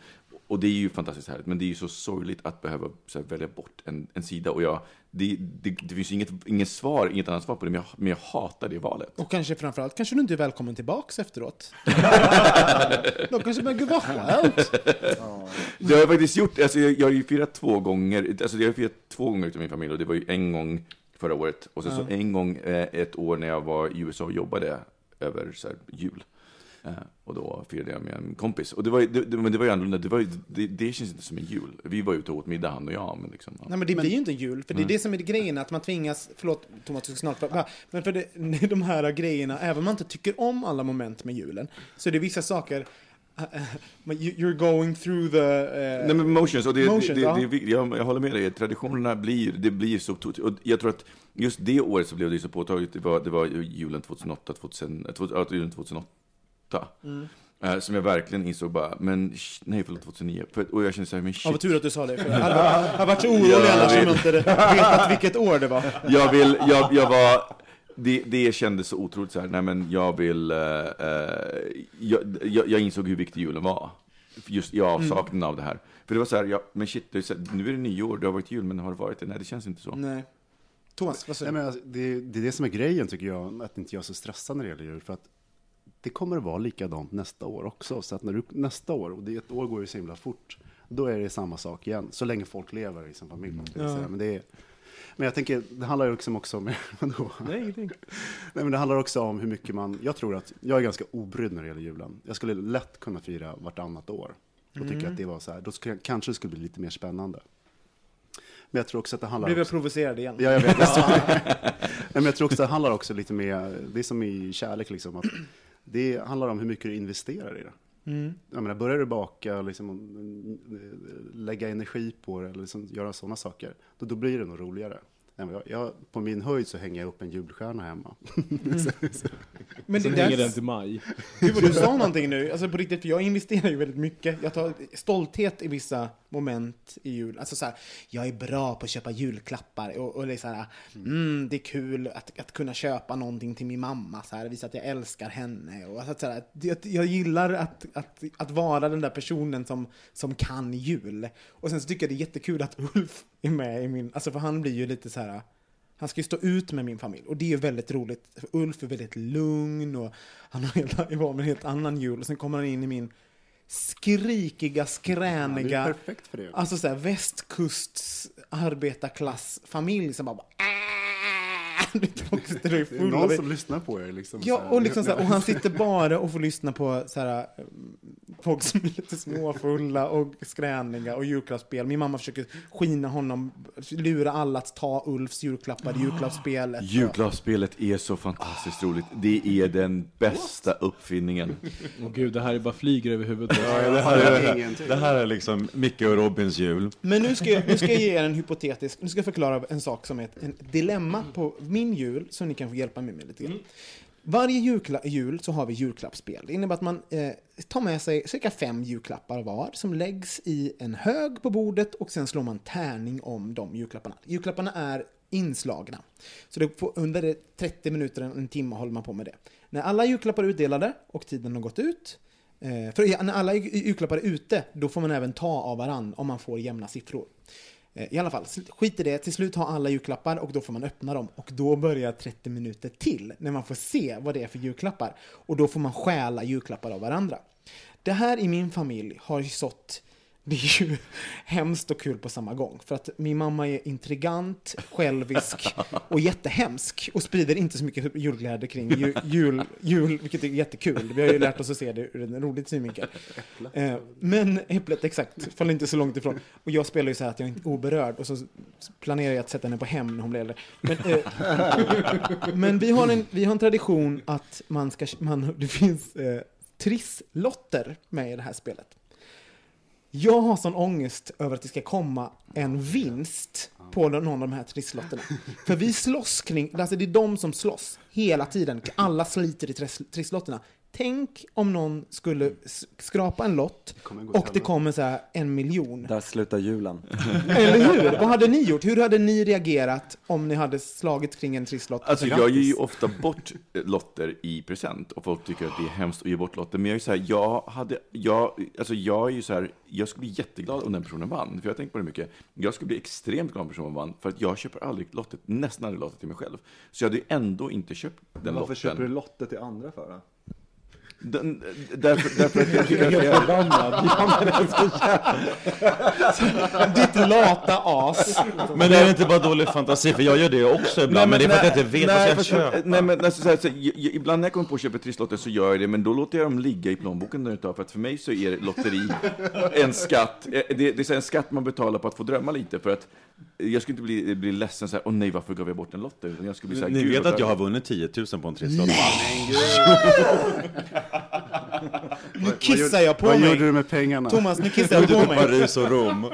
[SPEAKER 4] Och det är ju fantastiskt härligt, men det är ju så sorgligt att behöva här, välja bort en, en sida. Och jag, det, det, det finns inget, inget svar, inget annat svar på det, men jag, men jag hatar det valet.
[SPEAKER 1] Och kanske framförallt, kanske du inte är välkommen tillbaks efteråt. [laughs] Då kanske man, gud vad skönt.
[SPEAKER 4] Det har jag faktiskt gjort. Alltså, jag, jag har ju firat två gånger. Alltså, jag har firat två gånger utav min familj och det var ju en gång förra året och sen så en gång eh, ett år när jag var i USA och jobbade över så här, jul. Eh, och då firade jag med en kompis. Och det var, det, det, men det var ju annorlunda. Det, var ju, det, det känns inte som en jul. Vi var ute och åt middag han och jag. Men liksom, ja.
[SPEAKER 1] Nej men det blir ju inte en jul, för det är det som är grejen, att man tvingas, förlåt Thomas, du ska snart, va? men för det, [laughs] de här grejerna, även om man inte tycker om alla moment med julen, så är det vissa saker, [laughs] you're going through the... eh,
[SPEAKER 4] Nej men motions, och det,
[SPEAKER 1] Motions,
[SPEAKER 4] det, det,
[SPEAKER 1] ja.
[SPEAKER 4] det, jag, jag håller med dig, traditionerna blir, det blir så och jag tror att just det året så blev det så påtagligt, det var, det var ju julen 2008, 2000, eh, två- ja, julen 2008.
[SPEAKER 1] Mm.
[SPEAKER 4] Eh, som jag verkligen insåg bara, men sh- nej förlåt 2009, för, och jag kände såhär, men
[SPEAKER 1] Ja, vad
[SPEAKER 4] shit,
[SPEAKER 1] tur att du sa det, för jag hade, [laughs] jag hade varit så orolig annars om jag inte vetat vilket år det var.
[SPEAKER 4] jag vill, jag, jag var, det, det kändes så otroligt så här, nej men jag vill, eh, eh, jag, jag, jag insåg hur viktig julen var. Just i avsaknaden av det här. För det var så här, ja, men shit, det är så här, nu är det nyår, det har varit jul, men har det varit det? Nej, det känns inte så.
[SPEAKER 1] Nej. Thomas, vad
[SPEAKER 7] Nej,
[SPEAKER 1] säger du?
[SPEAKER 7] men alltså, det, det är det som är grejen tycker jag, att inte jag är så stressad när det gäller jul. För att det kommer att vara likadant nästa år också. Så att när du, nästa år, och det, ett år går ju så himla fort, då är det samma sak igen. Så länge folk lever i sin familj.
[SPEAKER 1] Ja.
[SPEAKER 7] Men, det är, men jag tänker, det handlar ju liksom också om, [laughs] vadå?
[SPEAKER 1] Nej.
[SPEAKER 7] Nej, men det handlar också om hur mycket man, jag tror att, jag är ganska obrydd när det gäller julen. Jag skulle lätt kunna fira vartannat år. Och
[SPEAKER 1] Mm.
[SPEAKER 7] tycka att det var så här, då skulle, kanske det skulle bli lite mer spännande. Men jag tror också att det handlar
[SPEAKER 1] Blev jag provocerad igen?
[SPEAKER 7] Ja, jag vet. [laughs] Nej, men jag tror också att det handlar också lite mer, det är som i kärlek liksom, att det handlar om hur mycket du investerar i det.
[SPEAKER 1] Mm.
[SPEAKER 7] Jag menar, börjar du baka, liksom, mm, lägga energi på det, eller liksom göra sådana saker, då, då blir det nog roligare. Nej, jag, jag, på min höjd så hänger jag upp en julstjärna hemma. [laughs]
[SPEAKER 1] Men det
[SPEAKER 3] hänger den till maj.
[SPEAKER 1] Gud vad du sa någonting nu, alltså på riktigt, för jag investerar ju väldigt mycket. Jag tar stolthet i vissa moment i jul. Alltså så här, jag är bra på att köpa julklappar och, och det är så här, mm, det är kul att, att kunna köpa någonting till min mamma, så här, visa att jag älskar henne. Och alltså, så här, jag, jag gillar att, att, att vara den där personen som, som kan jul. Och sen så tycker jag det är jättekul att Ulf är med i min, alltså för han blir ju lite så här han ska ju stå ut med min familj och det är ju väldigt roligt. För Ulf är väldigt lugn och han har helt, var med en helt annan jul och sen kommer han in i min skrikiga,
[SPEAKER 7] Ja,
[SPEAKER 1] skräniga,
[SPEAKER 7] det är perfekt för det.
[SPEAKER 1] alltså såhär västkusts arbetarklassfamilj som bara "Äh!"
[SPEAKER 7] Det är någon som lyssnar på er. Liksom,
[SPEAKER 1] Ja, och, liksom så här, och han [laughs] sitter bara och får lyssna på så här, eh, folk som är lite småfulla och skräniga och julklappsspel. Min mamma försöker skina honom, lura alla att ta Ulfs julklappar i julklappsspelet.
[SPEAKER 4] Julklappsspelet är så fantastiskt roligt. Det är den bästa uppfinningen.
[SPEAKER 3] Åh gud, det här är bara flyger över huvudet.
[SPEAKER 2] det, här är, det här är liksom Micke och Robins jul.
[SPEAKER 1] Men nu ska, jag, nu ska jag ge er en hypotetisk, nu ska jag förklara en sak som är ett en dilemma på min jul, som ni kan få hjälpa mig med lite grann. Varje julkla, jul så har vi julklappsspel. Det innebär att man eh, tar med sig cirka fem julklappar var som läggs i en hög på bordet och sen slår man tärning om de julklapparna. Julklapparna är inslagna. Så det får, under 30 minuter, en timme håller man på med det. När alla julklappar är utdelade och tiden har gått ut Eh, för när alla ju- julklappar är ute, då får man även ta av varann om man får jämna siffror. Eh, I alla fall, skit i det. Till slut har alla julklappar och då får man öppna dem. Och då börjar 30 minuter till när man får se vad det är för julklappar. Och då får man stjäla julklappar av varandra. Det här i min familj har ju sått [laughs] det är ju hemskt och kul på samma gång. För att min mamma är intrigant, självisk [laughs] och jättehemsk. Och sprider inte så mycket julglädje kring ju- jul, jul, vilket är jättekul. Vi har ju lärt oss att se det ur en rolig synvinkel. Eh, Men äpplet, exakt, faller inte så långt ifrån. Och jag spelar ju så här att jag är oberörd. Och så planerar jag att sätta henne på hem när hon blir äldre. Men, eh, [laughs] men vi, har en, vi har en tradition att man ska, man, det finns eh, trisslotter med i det här spelet. Jag har sån ångest över att det ska komma en vinst på någon av de här trisslotterna. För vi slåss kring, alltså det är de som slåss hela tiden. Alla sliter i trisslotterna. Tänk om någon skulle skrapa en lott och det kommer så här en miljon.
[SPEAKER 5] Där slutar julen. [laughs]
[SPEAKER 1] Eller hur? Vad hade ni gjort? Hur hade ni reagerat om ni hade slagit kring en trisslott?
[SPEAKER 4] Alltså jag ger ju ofta bort eh, lotter i present och folk tycker att det är hemskt att ge bort lotter. Men jag är så här, jag hade, jag, alltså jag är ju så här, jag skulle bli jätteglad om den personen vann. För jag har tänkt på det mycket. Jag skulle bli extremt glad om personen vann. För att jag köper aldrig lotter, nästan aldrig lotter till mig själv. Så jag hade ju ändå inte köpt den
[SPEAKER 5] Men varför
[SPEAKER 4] lotten.
[SPEAKER 5] köper du lotter till andra för då?
[SPEAKER 4] Den, därför, därför att jag tycker att det är...
[SPEAKER 1] Ditt lata as.
[SPEAKER 2] Men det är inte bara dålig fantasi, för jag gör det också ibland, men, det är för att jag inte vet vad jag ska köpa.
[SPEAKER 4] Nej, men alltså, så här, så, jag, jag, ibland när jag kommer på att köpa trisslotter så gör jag det, men då låter jag dem ligga i plånboken ett tag, för att för mig så är lotteri en skatt. Eh, Det, det är en skatt man betalar på att få drömma lite, för att jag skulle inte bli, bli ledsen så här, åh nej, varför gav jag bort en lotter? Utan jag skulle bli så här,
[SPEAKER 2] Ni
[SPEAKER 4] "Gud,
[SPEAKER 2] vet
[SPEAKER 4] vad
[SPEAKER 2] att jag
[SPEAKER 4] bra."
[SPEAKER 2] har vunnit 10 000 på en trisslott?
[SPEAKER 1] Nu kissar jag på
[SPEAKER 7] Vad
[SPEAKER 1] mig.
[SPEAKER 7] gjorde du med pengarna?
[SPEAKER 1] Thomas, nu kissar jag på mig.
[SPEAKER 2] Paris och Rom.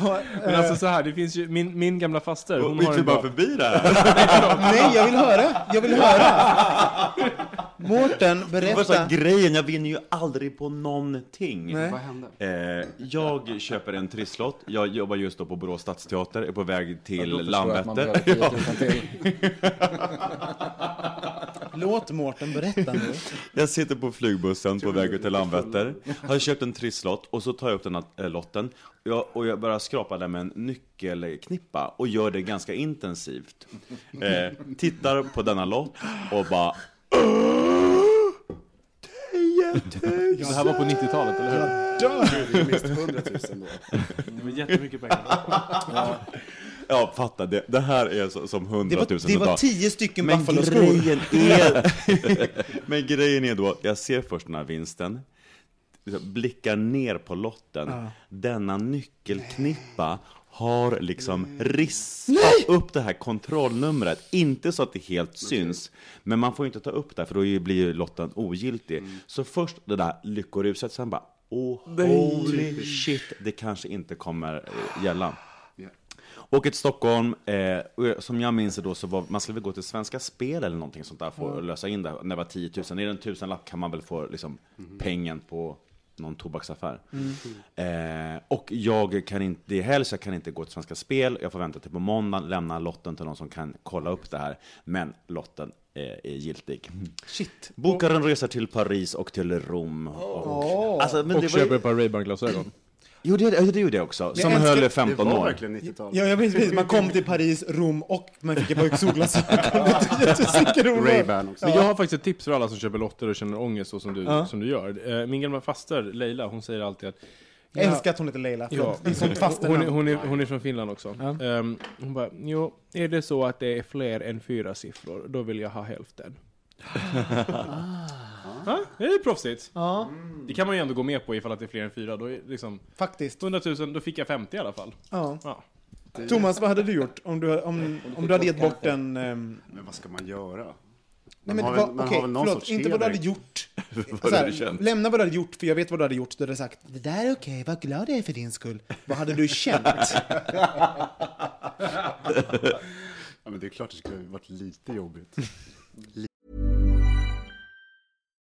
[SPEAKER 2] [laughs]
[SPEAKER 3] Men alltså så här, det finns ju, min, min gamla faster, hon har en
[SPEAKER 2] bara förbi det här? [laughs]
[SPEAKER 1] Nej, jag vill höra. Jag vill höra. Mårten, berätta.
[SPEAKER 2] grejen, jag vinner ju aldrig på någonting.
[SPEAKER 1] Nej.
[SPEAKER 7] Vad hände?
[SPEAKER 2] Eh, jag köper en trisslott, jag jobbar just då på Borås stadsteater, är på väg till Landvetter.
[SPEAKER 5] 10 000 [laughs] till.
[SPEAKER 1] Låt Mårten berätta nu.
[SPEAKER 2] Jag sitter på flygbussen på väg ut till Landvetter, har köpt en trisslott och så tar jag upp den här eh, lotten jag, och jag börjar skrapa den med en nyckelknippa och gör det ganska intensivt. Eh, tittar på denna lott och bara
[SPEAKER 3] Det här var på 90-talet, eller hur?
[SPEAKER 7] Dör! Du miste 100 000 då.
[SPEAKER 3] Det var jättemycket pengar.
[SPEAKER 2] Ja, fatta, det, det här är så, som
[SPEAKER 1] Det
[SPEAKER 2] hundratusen
[SPEAKER 1] var, det var tio stycken
[SPEAKER 2] Men
[SPEAKER 1] Buffalo-skor.
[SPEAKER 2] grejen är... [laughs] Men grejen är då, jag ser först den här vinsten, blickar ner på lotten. Denna nyckelknippa har liksom ristat upp det här kontrollnumret. Inte så att det helt syns, men man får ju inte ta upp det, för då blir ju lotten ogiltig. Så först det där lyckoruset, sen bara, oh, holy shit, det kanske inte kommer eh, gälla. Åker till Stockholm, eh, som jag minns det då så var, man skulle väl gå till Svenska Spel eller någonting sånt där för att lösa in det, när det var 10 000. Är det en tusenlapp kan man väl få liksom, pengen på någon tobaksaffär. Eh, och jag kan inte, det är helg så jag kan inte gå till Svenska Spel, jag får vänta till på måndagen, lämna lotten till någon som kan kolla upp det här. Men lotten eh, är giltig.
[SPEAKER 1] Shit.
[SPEAKER 2] Bokar en resa till Paris och till Rom. Och, alltså, men
[SPEAKER 3] Och köper
[SPEAKER 2] ju,
[SPEAKER 3] ett par Ray-Ban-glasögon.
[SPEAKER 2] Jo, det, det, det gjorde jag också. Som
[SPEAKER 1] älskar-
[SPEAKER 2] höll i
[SPEAKER 7] Det
[SPEAKER 2] 15
[SPEAKER 7] var
[SPEAKER 2] år.
[SPEAKER 7] verkligen 90-tal.
[SPEAKER 1] Ja, jag vet precis. Man kom till Paris, Rom och man fick ett par solglasögon. [laughs] Det är jätteroligt.
[SPEAKER 7] Ray-Ban också.
[SPEAKER 3] Men jag har faktiskt ett tips för alla som köper lotter och känner ångest så som du,
[SPEAKER 1] Ja.
[SPEAKER 3] som du gör. Eh, Min gamla faster Leila, hon säger alltid att
[SPEAKER 1] Jag älskar att hon heter Leila.
[SPEAKER 3] Ja.
[SPEAKER 1] Det
[SPEAKER 3] hon, är, hon, är, hon är från Finland också.
[SPEAKER 1] Ja.
[SPEAKER 3] Ehm, hon bara, jo, är det så att det är fler än fyra siffror, då vill jag ha hälften. Ja, det är proffsigt.
[SPEAKER 1] Ja,
[SPEAKER 3] Det kan man ju ändå gå med på ifall att det är fler än fyra. Då är liksom
[SPEAKER 1] faktiskt.
[SPEAKER 3] 100 000, då fick jag 50 i alla fall.
[SPEAKER 1] Ja.
[SPEAKER 3] Ja.
[SPEAKER 1] Thomas, vad hade du gjort om du, om, om du hade gett bort en... ehm,
[SPEAKER 7] Men vad ska man göra?
[SPEAKER 1] Nej
[SPEAKER 7] Man
[SPEAKER 1] men
[SPEAKER 7] har
[SPEAKER 1] vad-
[SPEAKER 7] väl- man
[SPEAKER 1] okej,
[SPEAKER 7] har väl någon
[SPEAKER 1] förlåt,
[SPEAKER 7] sorts
[SPEAKER 1] inte vad du hade
[SPEAKER 7] heder.
[SPEAKER 1] gjort. [laughs]
[SPEAKER 4] Vad
[SPEAKER 1] Så
[SPEAKER 4] du
[SPEAKER 1] här,
[SPEAKER 4] hade känt.
[SPEAKER 1] lämna vad du hade gjort, för jag vet vad du hade gjort. Du hade sagt, det där är okej, vad glad jag är för din skull. Vad hade du känt? [laughs] [laughs]
[SPEAKER 7] Ja, men det är klart det skulle ha varit lite jobbigt.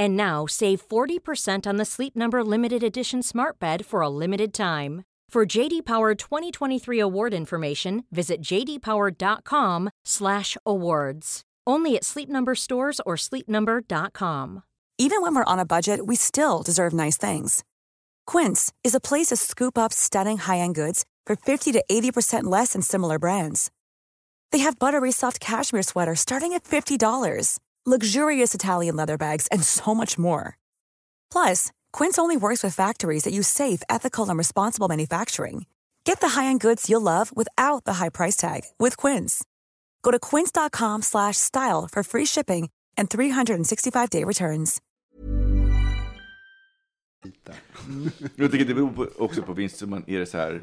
[SPEAKER 8] And now save 40% on the Sleep Number limited edition Smart Bed for a limited time. For JD Power 2023 award information, visit jdpower.com/awards. Only at Sleep Number stores or sleepnumber.com.
[SPEAKER 9] Even when we're on a budget, we still deserve nice things. Quince is a place to scoop up stunning high-end goods for 50 to 80% less than similar brands. They have buttery soft cashmere sweaters starting at $50, luxurious Italian leather bags, and so much more. Plus, Quince only works with factories that use safe, ethical, and responsible manufacturing. Get the high-end goods you'll love without the high price tag with Quince. Go to quince.com slash style for free shipping and 365-day returns.
[SPEAKER 4] Jag tycker det beror på, också på vinstsumman. Är det så här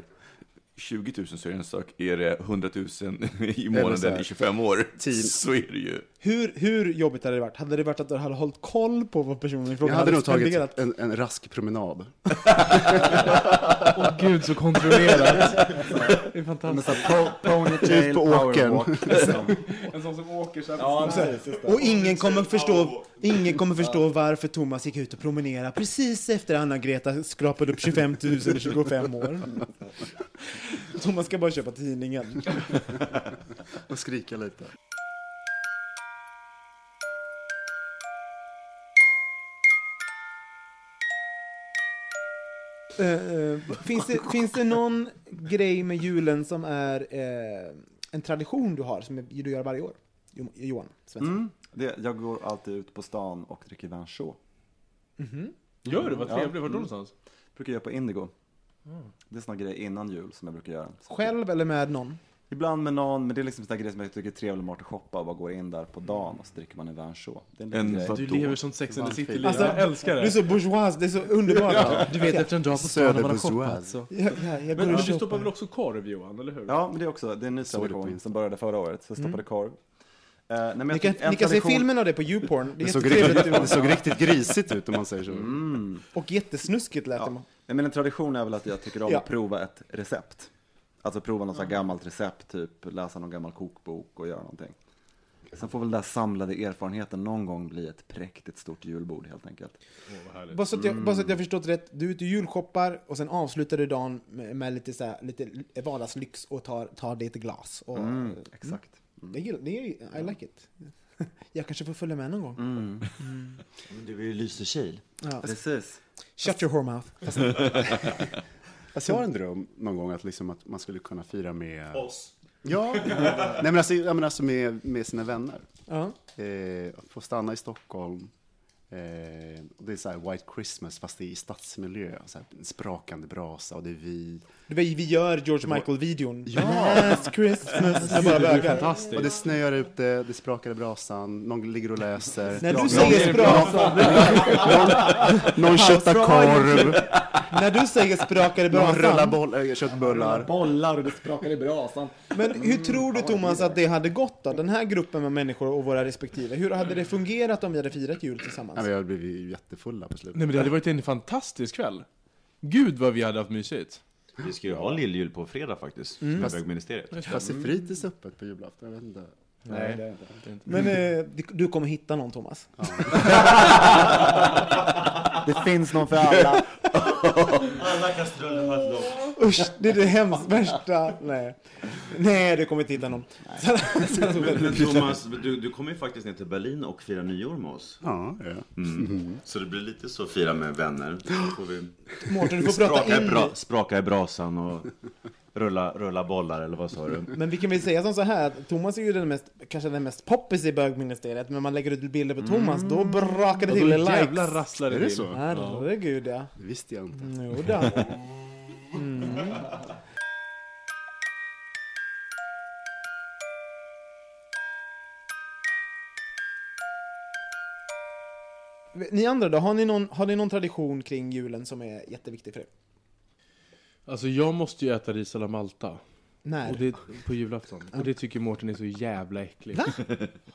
[SPEAKER 4] 20 000 så är det en sak. Är det 100 000 i månaden i 25 år
[SPEAKER 7] tio-
[SPEAKER 4] så är det ju.
[SPEAKER 1] Hur, hur jobbigt hade det varit? Hade det varit att du hade hållit koll på vad personen i fråga
[SPEAKER 7] Jag hade nog tagit en, en rask promenad.
[SPEAKER 3] Åh gud, så kontrollerat. [laughs] det är fantastiskt.
[SPEAKER 5] ponytail,
[SPEAKER 7] Ut på åkern. [laughs]
[SPEAKER 5] liksom.
[SPEAKER 3] En sån som åker så här.
[SPEAKER 5] Ja.
[SPEAKER 1] Och ingen kommer förstå, ingen kommer förstå varför Thomas gick ut och promenerade precis efter Anna-Greta skrapade upp 25 000 i 25 år. [laughs] [laughs] Thomas ska bara köpa tidningen. [laughs]
[SPEAKER 7] Och skrika lite.
[SPEAKER 1] Eh, eh, finns, det, finns det någon grej med julen som är eh, en tradition du har, som du gör varje år? Jo- Johan Svensson.
[SPEAKER 5] Mm, det, jag går alltid ut på stan och dricker vin chaud.
[SPEAKER 3] Gör du? Vad
[SPEAKER 5] Ja.
[SPEAKER 3] trevligt. Vart då
[SPEAKER 5] Mm.
[SPEAKER 3] någonstans?
[SPEAKER 5] brukar göra på Indigo. Det är såna grejer innan jul som jag brukar göra. Så
[SPEAKER 1] Själv eller med någon?
[SPEAKER 5] Ibland med någon, men det är liksom såna grejer som jag tycker är trevligt med att shoppa och bara går in där på dagen och så dricker man en vin chaud. Det är en,
[SPEAKER 4] En
[SPEAKER 5] liten grej.
[SPEAKER 4] vad-
[SPEAKER 3] Du lever som Sex and the City-liv.
[SPEAKER 1] Alltså,
[SPEAKER 3] jag älskar
[SPEAKER 1] Du är
[SPEAKER 3] det.
[SPEAKER 1] så bourgeois, det är så underbart.
[SPEAKER 3] Du vet efter en dag på stan när man har shoppat så.
[SPEAKER 1] Ja, ja,
[SPEAKER 3] Men
[SPEAKER 1] och
[SPEAKER 3] du stoppar väl också korv Johan, eller hur?
[SPEAKER 5] Ja, men det är också, det är en ny
[SPEAKER 7] det
[SPEAKER 5] tradition som började förra året. Så jag stoppade korv. Eh, nej, men
[SPEAKER 1] Ni kan, ni kan se
[SPEAKER 5] tradition-
[SPEAKER 1] filmen av det på YouPorn. Det
[SPEAKER 7] Det såg, riktigt, det såg riktigt grisigt ut om man säger så.
[SPEAKER 5] Mm.
[SPEAKER 1] och jättesnuskigt lät det.
[SPEAKER 5] Ja. Nej, men en tradition är väl att jag tycker om
[SPEAKER 1] Ja.
[SPEAKER 5] att prova ett recept. Alltså prova något här gammalt recept, typ läsa någon gammal kokbok och göra någonting. Sen får väl den där samlade erfarenheten någon gång bli ett präktigt stort julbord helt enkelt.
[SPEAKER 1] Bara så, att jag, bara så att jag förstått rätt, du är ute och julshoppar och sen avslutar du dagen med, med lite, så här, lite vardagslyx och tar, tar det ett glas. Och,
[SPEAKER 5] Mm, exakt.
[SPEAKER 1] Jag gillar, det är, I like it. [laughs] Jag kanske får följa med någon gång.
[SPEAKER 5] Mm.
[SPEAKER 2] Men Du är ju Lysekil.
[SPEAKER 1] Ja.
[SPEAKER 5] Precis.
[SPEAKER 1] Shut your whore mouth. Fast [laughs]
[SPEAKER 7] jag har en dröm någon gång att, liksom att man skulle kunna fira med...
[SPEAKER 2] Oss.
[SPEAKER 7] Ja, [laughs] Nej, men alltså, ja, men alltså med, med sina vänner.
[SPEAKER 1] ja.
[SPEAKER 7] Eh, att få stanna i Stockholm. Eh, det är så här White Christmas fast det är i stadsmiljö. Så här, en sprakande brasa och det är vi.
[SPEAKER 1] Vi gör George Michael-videon. Last Christmas. Jag bara
[SPEAKER 3] Det är
[SPEAKER 1] bögar.
[SPEAKER 7] Och
[SPEAKER 3] fantastiskt.
[SPEAKER 7] det snöar ute, det sprakar i brasan, någon ligger och läser.
[SPEAKER 1] När du
[SPEAKER 7] någon,
[SPEAKER 1] säger spraka,
[SPEAKER 7] någon köttar korv,
[SPEAKER 1] när du säger sprakar i
[SPEAKER 7] någon rullar
[SPEAKER 1] brasan.
[SPEAKER 7] boll, äh, köttbullar.
[SPEAKER 5] Bollar och det sprakar i brasan.
[SPEAKER 1] Men hur tror du Thomas att det hade gått då? Den här gruppen med människor och våra respektive. Hur hade det fungerat om vi hade firat jul
[SPEAKER 7] Ja,
[SPEAKER 1] tillsammans?
[SPEAKER 7] vi har blivit jättefulla på slutet.
[SPEAKER 3] Nej men det hade varit en fantastisk kväll. Gud vad vi hade haft mysigt.
[SPEAKER 2] Vi ska ju ha lilljul på fredag faktiskt,
[SPEAKER 1] Mm.
[SPEAKER 2] med bögministeriet.
[SPEAKER 7] Fast är fritids öppet på julafton? Jag vet inte.
[SPEAKER 3] Nej.
[SPEAKER 7] det är inte.
[SPEAKER 1] Men eh, du kommer hitta någon Thomas. [laughs]
[SPEAKER 5] Det finns någon för alla. [laughs]
[SPEAKER 2] Alla kastruller har ett lock.
[SPEAKER 1] Usch, det är det hemskt värsta. Nej, Nej du kommer inte hitta någon.
[SPEAKER 2] Men, men Thomas, du, du kommer ju faktiskt ner till Berlin och fira nyår med oss.
[SPEAKER 7] Ja, ja.
[SPEAKER 2] Mm. Så det blir lite så fira med vänner. Får vi
[SPEAKER 1] Mårten, du får prata
[SPEAKER 2] spraka, i
[SPEAKER 1] in.
[SPEAKER 2] bra, spraka i brasan och rulla, rulla bollar, eller vad sa du? [laughs]
[SPEAKER 1] Men vi kan väl säga som så här, att Thomas är ju den mest, kanske den mest poppis i bögministeriet, men man lägger ut bilder på Thomas, då brakar det
[SPEAKER 3] Och
[SPEAKER 1] till
[SPEAKER 3] då
[SPEAKER 1] i likes.
[SPEAKER 3] jävlar rasslar det
[SPEAKER 7] Är det
[SPEAKER 3] till.
[SPEAKER 7] så?
[SPEAKER 1] Herregud ja.
[SPEAKER 7] Det visste jag inte.
[SPEAKER 1] Jo då. [laughs] Mm. Ni andra då, har ni, någon, har ni någon tradition kring julen som är jätteviktig för er?
[SPEAKER 3] Alltså jag måste ju äta ris alla Malta.
[SPEAKER 1] När?
[SPEAKER 3] Och det, på julafton. Och det tycker Mårten är så jävla äckligt.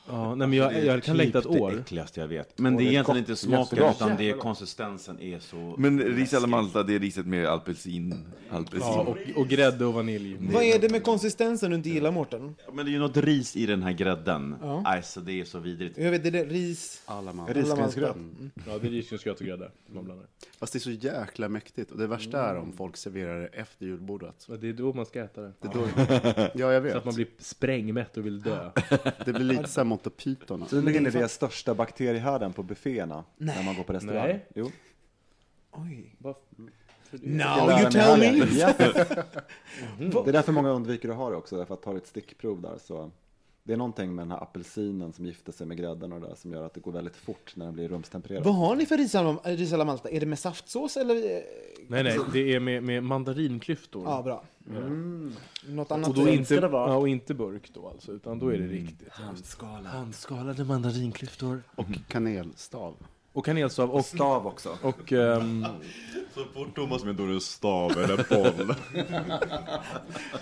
[SPEAKER 3] Ja, nej men jag, jag kan längta ett
[SPEAKER 2] Typ
[SPEAKER 3] år.
[SPEAKER 2] Det äckligaste jag vet. Men
[SPEAKER 5] Och
[SPEAKER 2] det är egentligen inte smaken, utan det är konsistensen är så...
[SPEAKER 4] Men ris alla. Malta, det är riset med apelsin.
[SPEAKER 3] Ja, och, och grädde och vanilj.
[SPEAKER 1] Vad är det med konsistensen du inte gillar Mårten?
[SPEAKER 2] Ja, Men det är ju något ris i den här grädden.
[SPEAKER 1] Ja.
[SPEAKER 2] Alltså det är så vidrigt.
[SPEAKER 1] Jag vet, det är det, ris...
[SPEAKER 7] Alla man.
[SPEAKER 5] Risgrynsgröt.
[SPEAKER 3] Ja, det är risgrynsgröt och grädde man blandar.
[SPEAKER 7] Fast det är så jäkla mäktigt. Och det värsta är om folk serverar det efter julbordet.
[SPEAKER 3] Och det är då man ska äta det.
[SPEAKER 7] Det då, [laughs] ja, jag
[SPEAKER 3] Så
[SPEAKER 7] vet.
[SPEAKER 3] att man blir sprängmätt och vill dö.
[SPEAKER 7] Det blir lite så här Monty Python.
[SPEAKER 5] Så ni är största bakteriehärden på bufféerna när man går på restaurang?
[SPEAKER 3] Nej.
[SPEAKER 5] Jo.
[SPEAKER 1] Oj.
[SPEAKER 3] Bara-
[SPEAKER 1] Now you tell me!
[SPEAKER 5] Ja. [laughs] Det är därför många undviker att ha det också, därför att ta ett stickprov där så det är någonting med den här apelsinen som gifter sig med grädden och det där som gör att det går väldigt fort när den blir rumstempererad.
[SPEAKER 1] Vad har ni för ris alla- ris alla Malta? Är det med saftsås eller? eh,
[SPEAKER 3] Nej, nej, det är med, med mandarinklyftor.
[SPEAKER 1] Ja, bra. Något annat?
[SPEAKER 3] Och då inte, ja, och inte burk då alltså, utan då är det riktigt. Handskalade mandarinklyftor.
[SPEAKER 7] Och kanelstav.
[SPEAKER 3] Och kanelstav och...
[SPEAKER 5] Stav också.
[SPEAKER 3] Och... ehm, [laughs]
[SPEAKER 4] Så fort Thomas med det stav eller boll.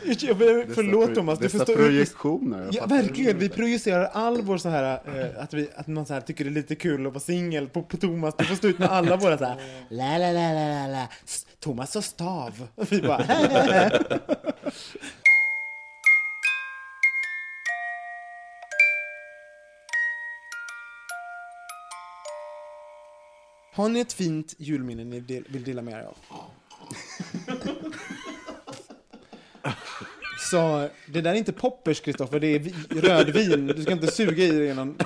[SPEAKER 4] [laughs]
[SPEAKER 1] Jag ber- Förlåt Thomas, du förstår
[SPEAKER 7] projektioner.
[SPEAKER 1] Ja, verkligen. Vi projicerar all vår så här, eh, att, vi, att man så här tycker det är lite kul att vara singel på, på Thomas. Du får stå ut med alla våra så här, [laughs] la la la la la la, Thomas och stav. Och vi bara, [laughs] Har ni ett fint julminne ni del, vill dela med er av? [laughs] Så det där är inte poppers, Kristoffer, det är vi, rödvin. Du ska inte suga i dig genom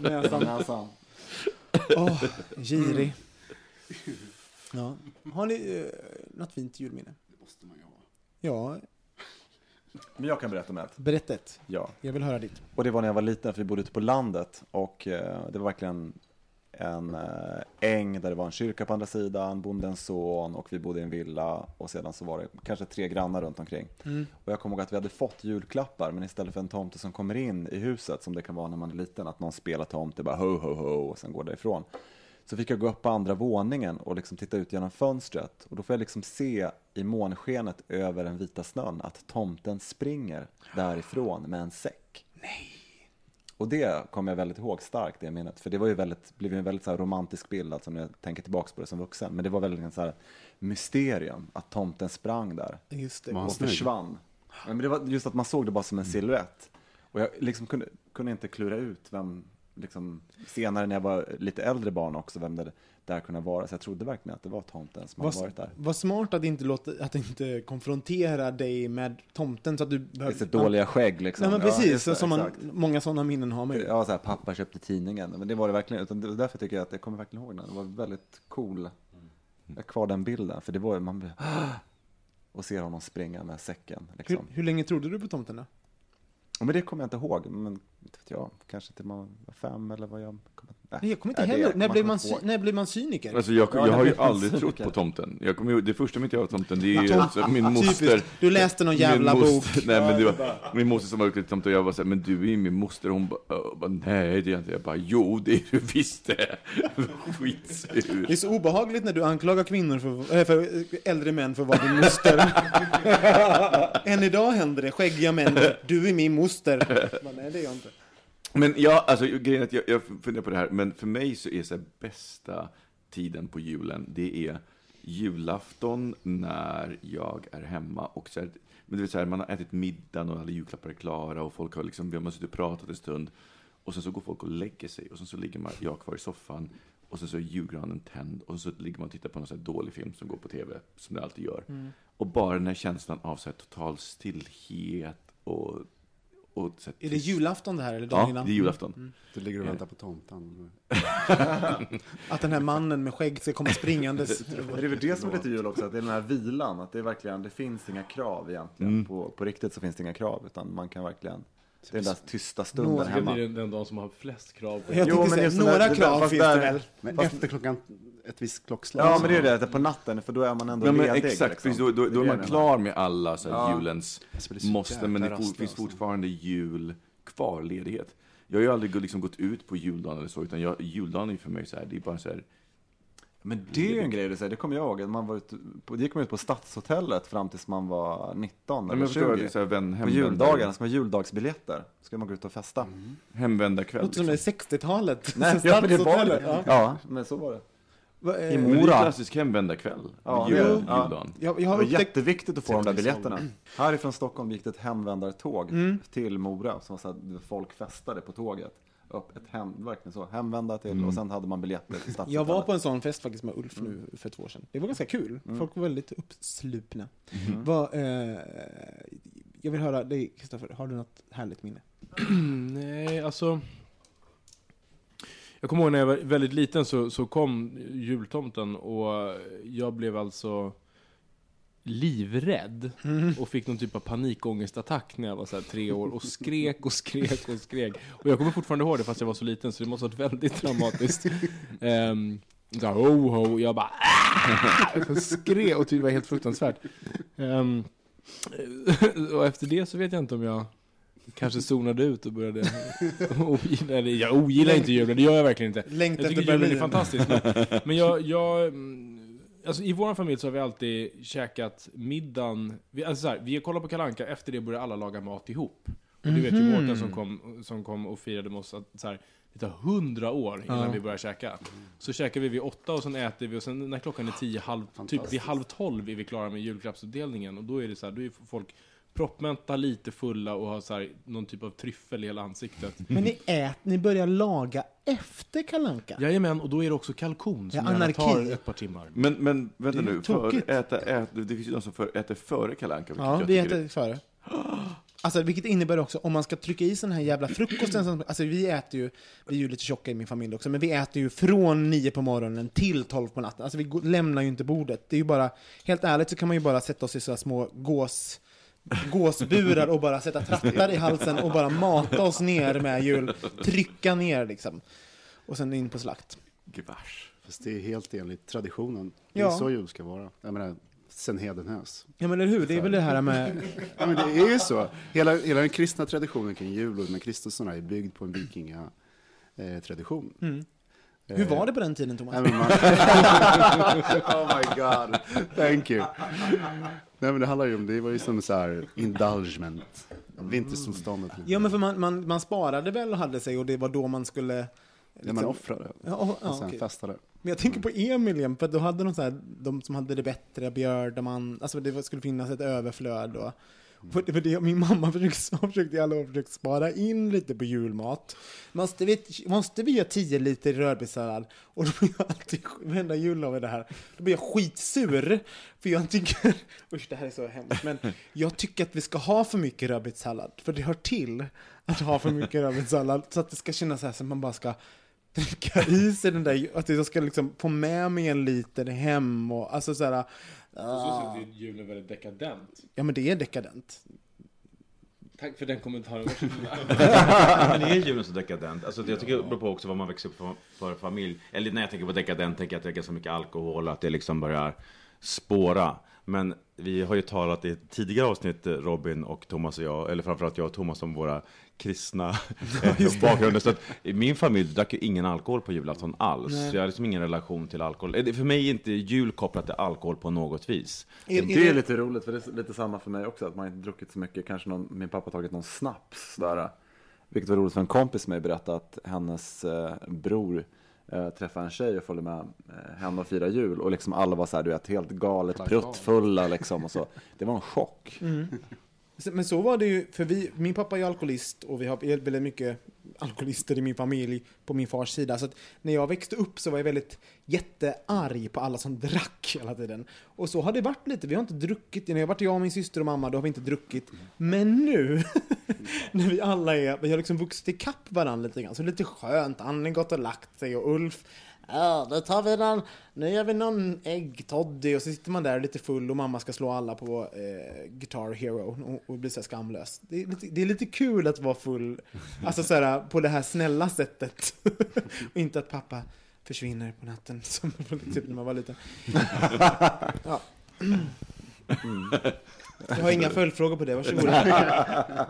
[SPEAKER 1] näsan. Åh, girig. Ja. Har ni eh, något fint julminne? Ja,
[SPEAKER 5] Men jag kan berätta om ett.
[SPEAKER 1] berätta ett.
[SPEAKER 5] Ja.
[SPEAKER 1] Jag vill höra ditt.
[SPEAKER 5] Och det var när jag var liten, för vi bodde ute på landet. Och eh, det var verkligen en eh, äng där det var en kyrka på andra sidan, bondens son och vi bodde i en villa. Och sedan så var det kanske tre grannar runt omkring. Och jag kommer ihåg att vi hade fått julklappar, men istället för en tomte som kommer in i huset, som det kan vara när man är liten, att någon spelar tomte, bara ho, ho, ho, och sen går därifrån. Så fick jag gå upp på andra våningen och liksom titta ut genom fönstret. Och då får jag liksom se i månskenet över den vita snön att tomten springer därifrån med en säck. Och det kommer jag väldigt ihåg starkt, det minnet. För det var ju väldigt, blev ju en väldigt så här romantisk bild, alltså när jag tänker tillbaka på det som vuxen. Men det var väldigt en så här mysterium, att tomten sprang där
[SPEAKER 1] Just det.
[SPEAKER 5] Och
[SPEAKER 7] snygg?
[SPEAKER 5] försvann. Men det var just att man såg det bara som en silhuett. Och jag liksom kunde, kunde inte klura ut vem, liksom, senare när jag var lite äldre barn också, vem det där kunde vara. Så jag trodde verkligen att det var tomten som hade
[SPEAKER 1] Vad,
[SPEAKER 5] varit där.
[SPEAKER 1] vad smart att inte, låta, att inte konfrontera dig med tomten så att du
[SPEAKER 5] Det är
[SPEAKER 1] behöver...
[SPEAKER 5] sitt dåliga skägg liksom.
[SPEAKER 1] Nej men
[SPEAKER 5] Ja,
[SPEAKER 1] precis,
[SPEAKER 5] just det,
[SPEAKER 1] som man, många sådana minnen har man ju.
[SPEAKER 5] Ja, så här, pappa köpte tidningen. Men det var det verkligen. Utan det var därför tycker jag att jag kommer verkligen ihåg den. Det var väldigt cool. Jag har kvar den bilden. För det var man blev... [gasps] Och ser honom springa med säcken.
[SPEAKER 1] Hur,
[SPEAKER 5] Liksom.
[SPEAKER 1] hur länge trodde du på tomten då?
[SPEAKER 5] Men det kommer jag inte ihåg. Men inte vet jag, kanske till man var fem eller vad jag... Kommer,
[SPEAKER 1] Nej, jag kommer inte heller. När
[SPEAKER 5] kommer
[SPEAKER 1] blev,
[SPEAKER 5] jag
[SPEAKER 1] man, sy-
[SPEAKER 5] ihåg.
[SPEAKER 1] när blev man cyniker?
[SPEAKER 4] Alltså jag,
[SPEAKER 5] Ja,
[SPEAKER 4] jag
[SPEAKER 5] jag
[SPEAKER 4] har ju aldrig trott på tomten. Jag kommer, ihåg- det första minnet jag har av tomten, det är alltså, min moster.
[SPEAKER 1] Du läste någon jävla
[SPEAKER 4] moster,
[SPEAKER 1] bok. [laughs]
[SPEAKER 4] Nej, men det var, min moster som var lite tomte och jag var såhär, men du är ju min moster. Hon bara, nej det är jag inte. Jag bara, jo det är du visst det. [laughs] Skitsur.
[SPEAKER 1] Det är så obehagligt när du anklagar kvinnor för, äh, för äldre män för att vara din moster. [laughs] Än idag händer det. Skäggiga män. Du är min moster. Men, nej, det är jag inte.
[SPEAKER 4] Men ja, alltså grejen att jag, jag funderar på det här, men för mig så är så här, bästa tiden på julen, det är julafton när jag är hemma och så här, men det vill säga man har ätit middagen och alla julklappar är klara och folk har liksom, vi har suttit och pratat en stund och sen så går folk och lägger sig och sen så ligger man, jag kvar i soffan och sen så är julgranen tänd och så ligger man och tittar på någon här dålig film som går på tv, som det alltid gör. Och bara den här känslan av så här total stillhet och, och så här
[SPEAKER 1] Är det julafton det här eller dagen
[SPEAKER 4] Ja,
[SPEAKER 1] innan?
[SPEAKER 4] det är julafton.
[SPEAKER 7] Du ligger och väntar på tomten. [laughs]
[SPEAKER 1] Att den här mannen med skägg ska komma springandes. [laughs]
[SPEAKER 5] Det är väl det som är lite jul också, att det är den här vilan, att det är verkligen, det finns inga krav egentligen.
[SPEAKER 4] Mm.
[SPEAKER 5] På, på riktigt så finns det inga krav, utan man kan verkligen, det är den där tysta stunden hemma.
[SPEAKER 3] det är den, den dagen som har flest krav på
[SPEAKER 1] Jag
[SPEAKER 5] Jo, men
[SPEAKER 1] säga, några
[SPEAKER 5] där-
[SPEAKER 1] krav finns
[SPEAKER 5] där-
[SPEAKER 1] det väl?
[SPEAKER 7] Men efter klockan, ett visst klockslag.
[SPEAKER 5] Ja,
[SPEAKER 7] så-
[SPEAKER 5] men det är det, på natten, för då är man ändå
[SPEAKER 4] Ja, men
[SPEAKER 5] ledig.
[SPEAKER 4] exakt,
[SPEAKER 5] liksom.
[SPEAKER 4] precis, då, då, då är man klar med alla så här,
[SPEAKER 5] Ja.
[SPEAKER 4] julens
[SPEAKER 7] Alltså,
[SPEAKER 4] måste, men det finns fortfarande jul kvar, ledighet. Jag har ju aldrig liksom gått ut på juldagen eller så, utan jag, juldagen är för mig så här, det är bara så här,
[SPEAKER 5] Men det är ju en grej du säger, det kommer jag ihåg. att Man var ute på, det gick man ut på Stadshotellet fram tills man var 19
[SPEAKER 4] Nej,
[SPEAKER 5] eller
[SPEAKER 4] men jag förstår,
[SPEAKER 5] 20.
[SPEAKER 4] det är så här, vän,
[SPEAKER 5] på juldagarna, ska man ha juldagsbiljetter. Ska man gå ut och festa.
[SPEAKER 4] hemvändarkväll.
[SPEAKER 1] Låter som det
[SPEAKER 4] Liksom.
[SPEAKER 1] är 60-talet.
[SPEAKER 5] Nej, ja, men det var det.
[SPEAKER 1] ja.
[SPEAKER 5] Ja, men så var det.
[SPEAKER 1] Va, eh,
[SPEAKER 5] I
[SPEAKER 4] Men det är
[SPEAKER 5] Mora.
[SPEAKER 4] klassisk hemvändarkväll,
[SPEAKER 5] Ja,
[SPEAKER 4] jul,
[SPEAKER 5] det det.
[SPEAKER 4] juldagen.
[SPEAKER 1] Jag, jag
[SPEAKER 5] Det
[SPEAKER 1] har
[SPEAKER 5] var
[SPEAKER 1] upptäckt...
[SPEAKER 5] jätteviktigt att få de där
[SPEAKER 7] i
[SPEAKER 5] biljetterna. Härifrån Stockholm gick det ett hemvändartåg
[SPEAKER 1] Mm.
[SPEAKER 5] till Mora. Som var så att folk festade på tåget. Upp ett hem, verkligen så, hemvända till och sen hade man biljetter till Stadshotellet.
[SPEAKER 1] Jag var på en sån fest faktiskt med Ulf nu för två år sedan. Det var ganska kul.
[SPEAKER 5] Mm.
[SPEAKER 1] Folk var väldigt uppslupna. Vad, eh, jag vill höra dig, Kristoffer. Har du något härligt minne? [clears throat]
[SPEAKER 3] Nej, alltså... Jag kommer ihåg när jag var väldigt liten så, så kom jultomten och jag blev alltså livrädd och fick någon typ av panikångestattack när jag var så här tre år och skrek och skrek och skrek. Och jag kommer fortfarande ihåg det fast jag var så liten så det måste ha varit väldigt dramatiskt. Um, så här, ho ho, jag bara "Ah!" Jag skrek och tyckte det var helt fruktansvärt. Ehm, och efter det så vet jag inte om jag kanske zonade ut och började ogilla, eller jag ogillar inte julen, det gör jag verkligen inte.
[SPEAKER 1] Längtar
[SPEAKER 3] Jag tycker julen är fantastisk. Men, men jag, jag, mm, alltså i vår familj så har vi alltid käkat middagen, vi, alltså så här, vi kollar på Kalanka efter det börjar alla laga mat ihop. Och du vet ju
[SPEAKER 1] Mhm.
[SPEAKER 3] Mårten som kom, som kom och firade med oss att så här, det tar hundra år innan
[SPEAKER 1] Ja.
[SPEAKER 3] vi börjar käka. Så käkar vi vid åtta och sen äter vi och sen när klockan är tio, halv, typ vid halv tolv är vi klara med julklappsutdelningen. Och då är det så här, då är folk proppmänta, lite fulla och har så här, någon typ av tryffel i hela ansiktet.
[SPEAKER 1] Men ni ät, ni börjar laga efter kalanka.
[SPEAKER 3] Jajamän, och då är det också kalkon som
[SPEAKER 1] Ja,
[SPEAKER 3] gärna tar ett par timmar.
[SPEAKER 4] Men, men vänta
[SPEAKER 1] Det är
[SPEAKER 4] nu, för äta, äta, det finns ju de som för, äter före Kalle Anka, vilket
[SPEAKER 1] Ja, vi äter före. [gasps] Alltså, vilket innebär också, om man ska trycka i den här jävla frukosten, som, alltså vi äter ju, vi är ju lite tjocka i min familj också, men vi äter ju från nio på morgonen till tolv på natten. Alltså vi lämnar ju inte bordet. Det är ju bara, helt ärligt så kan man ju bara sätta oss i så här små gås, gåsburar och bara sätta trattar i halsen och bara mata oss ner med jul, trycka ner liksom. Och sen in på slakt.
[SPEAKER 4] Gevars.
[SPEAKER 7] Fast det är helt enligt traditionen. Det
[SPEAKER 1] Ja.
[SPEAKER 7] är så jul ska vara. Jag menar, sen hedenhös.
[SPEAKER 1] Ja men eller hur, det är väl det här med...
[SPEAKER 7] Ja, men det är ju så. Hela, hela den kristna traditionen kring jul och med Kristusarna är byggd på en vikingatradition. Eh, tradition.
[SPEAKER 1] Mm. Hur var det på den tiden Thomas? [laughs]
[SPEAKER 7] Oh my god, thank you. Nej men det handlar ju om, det var ju som så här indulgement. Vintersolståndet.
[SPEAKER 1] Ja men för man, man, man sparade väl och hade sig och det var då man skulle...
[SPEAKER 7] Ja, man
[SPEAKER 1] liksom-
[SPEAKER 7] offrade.
[SPEAKER 1] Ja, och, ja,
[SPEAKER 7] och sen
[SPEAKER 1] okej.
[SPEAKER 7] festade.
[SPEAKER 1] Men jag tänker på Emil igen, för då hade de så här, de som hade det bättre, Björdeman, alltså det skulle finnas ett överflöd och, för, för det, min mamma försökte, har i alla år försökt spara in lite på julmat. Måste vi, måste vi göra 10 liter rödbetssallad? Och då blir jag alltid, varenda jullov det här, då blir jag skitsur. För jag tycker, usch det här är så hemskt, men jag tycker att vi ska ha för mycket rödbetssallad. För det hör till att ha för mycket rödbetssallad. Så att det ska kännas så här som man bara ska dricka i sig den där, att jag ska liksom få med mig en liter hem och alltså så här.
[SPEAKER 3] Så är julen väldigt dekadent.
[SPEAKER 1] Ja men det är dekadent.
[SPEAKER 3] Tack för den kommentaren. [laughs]
[SPEAKER 2] Men är [laughs] julen så dekadent? Alltså, jag tycker det beror på också vad man växer upp för, för familj. Eller när jag tänker på dekadent tänker jag att det är ganska mycket alkohol och att det liksom börjar spåra. Men vi har ju talat i tidigare avsnitt, Robin och Thomas och jag, eller framförallt jag och Thomas om våra kristna [laughs] [laughs] eh, bakgrunder. Så att i min familj drack ju ingen alkohol på julafton alls. Så jag har liksom ingen relation till alkohol. Eh, För mig är inte jul kopplat till alkohol på något vis.
[SPEAKER 1] Är,
[SPEAKER 5] Det är lite roligt, för det är lite samma för mig också, att man inte druckit så mycket, kanske någon, min pappa tagit någon snaps sådär. Vilket var roligt för en kompis med berättade att hennes eh, bror eh, träffade en tjej och följde med eh, henne och firade jul och liksom alla var så här, du vet, helt galet pruttfulla liksom och så. Det var en chock.
[SPEAKER 1] Men så var det ju, för vi, min pappa är alkoholist och vi har väldigt mycket alkoholister i min familj på min fars sida. Så att när jag växte upp så var jag väldigt jättearg på alla som drack hela tiden. Och så har det varit lite, vi har inte druckit, när jag har varit jag och min syster och mamma, då har vi inte druckit. Men nu, [laughs] när vi alla är, vi har liksom vuxit ikapp varandra lite grann, så det är lite skönt. Annie har gått och lagt sig och Ulf Ja, då tar vi någon, nu gör vi någon äggtoddy och så sitter man där lite full och mamma ska slå alla på eh, Guitar Hero och, och blir så skamlös. Det är, lite, det är lite kul att vara full, alltså så här, på det här snälla sättet. [laughs] och inte att pappa försvinner på natten som [laughs] typ när man var liten. [laughs] ja. Jag har inga följdfrågor på det, varsågoda. [laughs]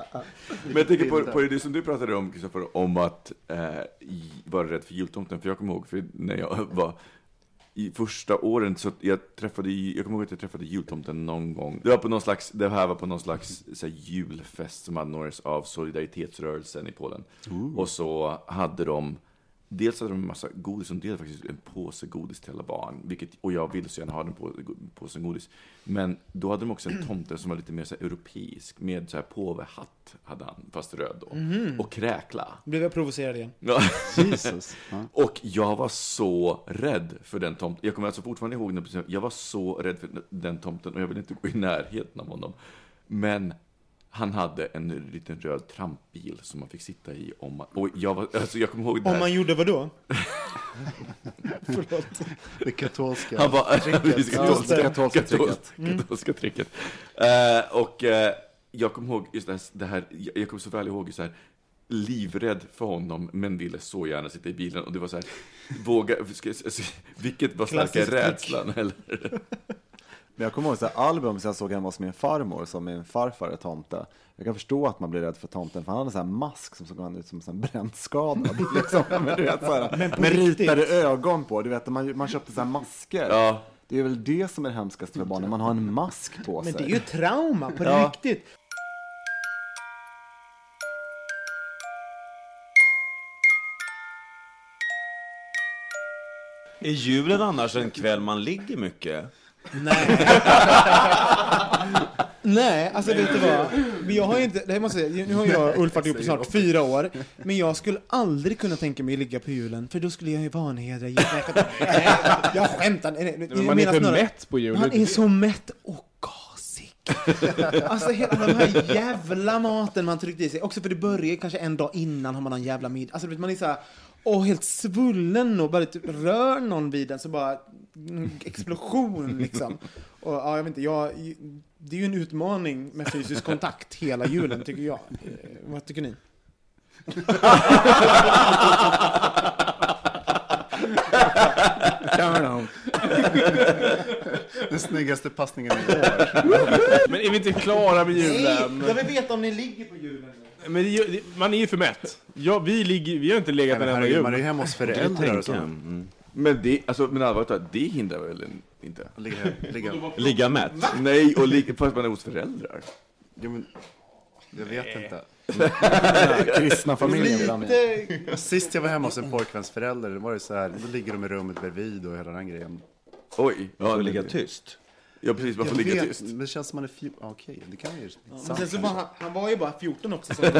[SPEAKER 4] Men jag tänker på, på det som du pratade om, Kristoffer, om att eh, vara rädd för jultomten. För jag kommer ihåg, för när jag [laughs] var i första åren, så jag träffade, ju- jag kommer ihåg att jag träffade jultomten någon gång. Det var på någon slags, det här var på någon slags så här, julfest som anordnades av solidaritetsrörelsen i Polen. Och så hade de Dels hade de en massa godis, de delade faktiskt en påse godis till alla barn. Vilket, och jag ville så gärna ha den på, påsen godis. Men då hade de också en tomte som var lite mer så här europeisk. Med så här påvehatt, hade han, fast röd då. Och kräkla.
[SPEAKER 1] Blev jag provocerad igen?
[SPEAKER 4] Ja. [laughs]
[SPEAKER 7] Jesus. Ja.
[SPEAKER 4] Och jag var så rädd för den tomten. Jag kommer alltså fortfarande ihåg den. Jag var så rädd för den tomten och jag ville inte gå i närheten av honom. Men han hade en liten röd trampbil som man fick sitta i om man, och jag var, alltså jag kommer ihåg det
[SPEAKER 1] Om
[SPEAKER 4] här.
[SPEAKER 1] man gjorde vad då? [laughs] Förlåt.
[SPEAKER 7] Det katolska.
[SPEAKER 4] Han var, precis, katolska,
[SPEAKER 1] det.
[SPEAKER 4] katolska,
[SPEAKER 5] Katolska tricket.
[SPEAKER 4] katolska tricket. Eh, och eh, jag kommer ihåg just det här, det här jag, kommer så väl ihåg så här, livrädd för honom, men ville så gärna sitta i bilen. Och det var så här, våga, vilket var starkare,
[SPEAKER 1] trick.
[SPEAKER 4] rädslan eller?
[SPEAKER 5] Men jag kommer ihåg så här album som jag såg hemma hos min farmor, som min farfar är tomte. Jag kan förstå att man blir rädd för tomten, för han hade en sån här mask som såg ut som en brännskadad. [laughs] liksom. Men du vet, så här,
[SPEAKER 1] Men
[SPEAKER 5] med ritade ögon på. Du vet, man, man köpte så här masker.
[SPEAKER 4] Ja.
[SPEAKER 5] Det är väl det som är hemskast för barnen, man har en mask på
[SPEAKER 1] Men
[SPEAKER 5] sig.
[SPEAKER 1] det är ju trauma, på
[SPEAKER 5] Ja.
[SPEAKER 1] riktigt.
[SPEAKER 2] Är julen annars en kväll man ligger mycket?
[SPEAKER 1] Nej. [laughs] Nej, alltså vet du vad? Men Jag har ju inte, det här måste jag säga, nu har jag och Ulf varit ihop i snart fyra år, men jag skulle aldrig kunna tänka mig att ligga på julen, för då skulle jag ju vanhedra julen. Nej, jag skämtar. Nej, nej,
[SPEAKER 3] Men man är
[SPEAKER 1] snarare-
[SPEAKER 3] mätt på jul.
[SPEAKER 1] Man är så mätt och gasig. Alltså hela den här jävla maten man tryckte i sig. Också för det börjar kanske en dag innan har man någon jävla middag. Alltså vet, man är så här, åh helt svullen och bara typ rör någon vid den så bara explosion [laughs] liksom. Och ja, jag vet inte, jag, det är ju en utmaning med fysisk kontakt hela julen tycker jag. Eh, vad tycker ni? [laughs]
[SPEAKER 7] Den snyggaste passningen i år.
[SPEAKER 3] Men är vi inte klara med julen?
[SPEAKER 1] jag vill veta om ni ligger på julen.
[SPEAKER 3] Men det, det- man är ju för mätt. Ja, vi, ligger, vi har inte legat en enda
[SPEAKER 7] Herregud, man är ju hemma hos föräldrar och så.
[SPEAKER 2] Mm.
[SPEAKER 4] Men det, alltså, men allvarligt talat, det hindrar väl inte?
[SPEAKER 7] Ligga, ligga. [laughs]
[SPEAKER 2] Ligga mätt?
[SPEAKER 4] Nej, och li, fast man är hos föräldrar.
[SPEAKER 7] Jo, men, jag vet inte. [laughs]
[SPEAKER 5] Kristna familjen.
[SPEAKER 1] Lite...
[SPEAKER 7] Sist jag var hemma hos en pojkvänsförälder, då var det så här, då ligger de i rummet bredvid och hela den grejen.
[SPEAKER 4] Oj,
[SPEAKER 2] Ja, ligga tyst.
[SPEAKER 4] Ja, precis. Man får ligga
[SPEAKER 7] vet,
[SPEAKER 4] tyst.
[SPEAKER 7] men det känns som man är fjol... Okej, det kan ju...
[SPEAKER 1] Men
[SPEAKER 7] sant
[SPEAKER 1] sen så var han, han var ju bara 14 också. Så [laughs]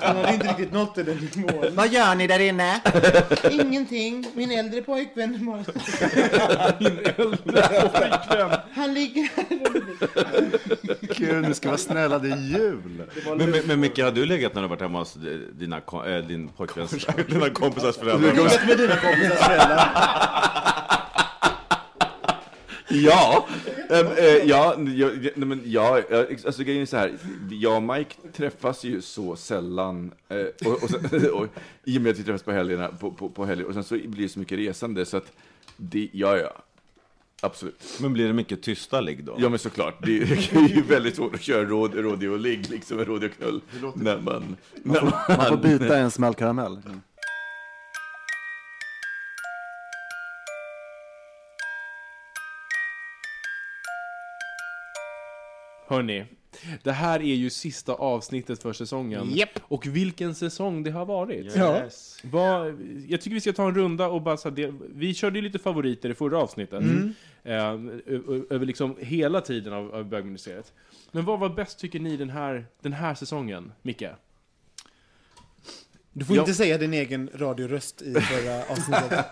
[SPEAKER 1] han hade inte riktigt nått den nivån.
[SPEAKER 10] Vad gör ni där inne?
[SPEAKER 1] Ingenting. Min äldre pojkvän. Han ligger här.
[SPEAKER 7] Gud, nu ska vara snälla, det är jul!
[SPEAKER 2] Men, men, men Micke, har du legat när du varit hemma hos dina, äh, din pojkväns, [laughs] dina kompisars [laughs] föräldrar?
[SPEAKER 1] Legat med dina kompisars föräldrar.
[SPEAKER 4] Ja, Ehm, eh, ja, ja, men ja, alltså grejen är så här, jag och Mike träffas ju så sällan, eh, och, och, sen, [laughs] och, i och med att vi träffas på helgerna, på, på, på helger, och sen så blir det så mycket resande, så att, det, ja, ja, absolut.
[SPEAKER 2] Men blir det mycket tysta ligg då?
[SPEAKER 4] Ja, men såklart, det är, [laughs] ju väldigt svårt att köra råd, rådjur och ligg, liksom, en rådjur och knull, när man, när man,
[SPEAKER 5] Man får bita en smällkaramell.
[SPEAKER 3] Hörni, det här är ju sista avsnittet för säsongen.
[SPEAKER 1] Japp.
[SPEAKER 3] Och vilken säsng det har varit.
[SPEAKER 1] Ja.
[SPEAKER 3] Vad, jag tycker vi ska ta en runda och bara så det, Vi körde ju lite favoriter i förra avsnittet. Eh, ö- ö- över liksom hela tiden av, av bögministeriet. Men vad var bäst tycker ni den här, den här säsongen, Micke?
[SPEAKER 1] Du får
[SPEAKER 3] Ja.
[SPEAKER 1] inte säga din egen radioröst i förra [laughs] avsnittet.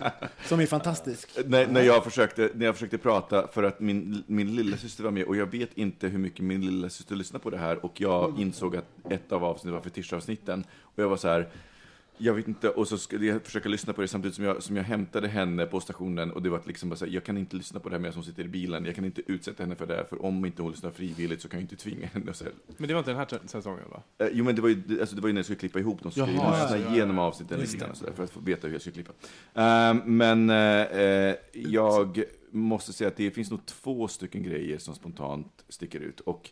[SPEAKER 1] Som är fantastisk.
[SPEAKER 4] när, när, jag försökte, när jag försökte prata för att min, min lilla syster var med och jag vet inte hur mycket min lilla syster lyssnar på det här och jag insåg att ett av avsnitten var fetischavsnitten och jag var så här jag vet inte, och så skulle jag försöka lyssna på det samtidigt som jag, som jag hämtade henne på stationen och det var liksom bara så här, jag kan inte lyssna på det här medan hon sitter i bilen, jag kan inte utsätta henne för det här, för om inte hon lyssnar frivilligt så kan jag inte tvinga henne. Så här,
[SPEAKER 3] Men det var inte den här säsongen va?
[SPEAKER 4] Eh, jo men det var ju, alltså, det var ju när jag skulle klippa ihop dem, så skulle jag lyssna
[SPEAKER 3] ja, ja, ja.
[SPEAKER 4] igenom avsnitten lite grann för att få veta hur jag skulle klippa. Ehm, men eh, jag måste säga att det finns nog två stycken grejer som spontant sticker ut. Och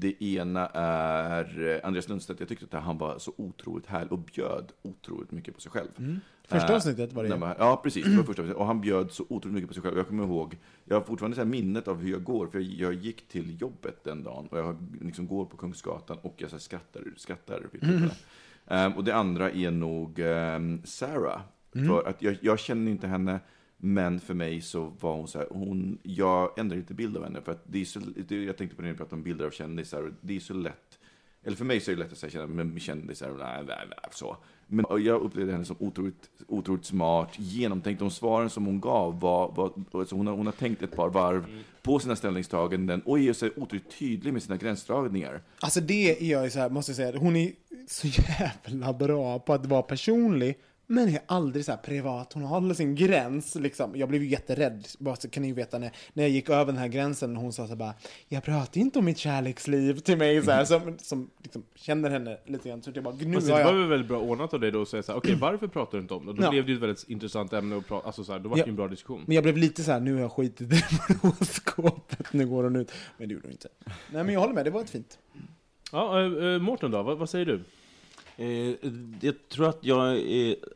[SPEAKER 4] det ena är eh, Andreas Lundstedt. Jag tyckte att han var så otroligt härlig och bjöd otroligt mycket på sig själv.
[SPEAKER 1] Första
[SPEAKER 4] Eh,
[SPEAKER 1] avsnittet var det
[SPEAKER 4] man- Ja, precis. Det var första avsnittet. Och han bjöd så otroligt mycket på sig själv. Jag kommer ihåg, jag har fortfarande så minnet av hur jag går, för jag, jag gick till jobbet den dagen och jag liksom går på Kungsgatan och jag så här skrattar, skrattar vid tillfälle. Ehm, och det andra är nog ehm, Sarah. För att jag, jag känner inte henne, men för mig så var hon så här, hon, jag ändrar inte bild av henne. För att det är så, jag tänkte på det när vi pratade om bilder av kändisar, det är så lätt eller för mig så är det lätt att säga kändisar, nej, nej, nej, så. Men jag upplevde henne som otroligt, otroligt smart, genomtänkt. De svaren som hon gav var, var alltså hon, har, hon har tänkt ett par varv på sina ställningstaganden och är så otroligt tydlig med sina gränsdragningar.
[SPEAKER 1] Alltså det är jag ju så här, måste jag säga, hon är så jävla bra på att vara personlig. Men är aldrig så här privat, hon håller sin gräns liksom. Jag blev ju jätterädd, bara så kan ni ju veta när, när jag gick över den här gränsen och hon sa så här bara Jag pratar inte om mitt kärleksliv till mig så här, som, som liksom känner henne lite grann. Så jag bara, nu
[SPEAKER 3] Fast
[SPEAKER 1] har
[SPEAKER 3] det var
[SPEAKER 1] jag...
[SPEAKER 3] väl bra ordnat av dig då att säga såhär, okej varför pratar du inte om det? Då
[SPEAKER 1] Ja.
[SPEAKER 3] blev det ju ett väldigt intressant ämne att prata, alltså såhär, då var det
[SPEAKER 1] Ja.
[SPEAKER 3] en bra diskussion.
[SPEAKER 1] Men jag blev lite så här, nu har jag skitit i det horoskopet, nu går hon ut. Men det gjorde hon inte. Nej men jag håller med, det var ett fint.
[SPEAKER 3] Ja, äh, Mårten då, vad, vad säger du?
[SPEAKER 2] Eh, jag tror att jag,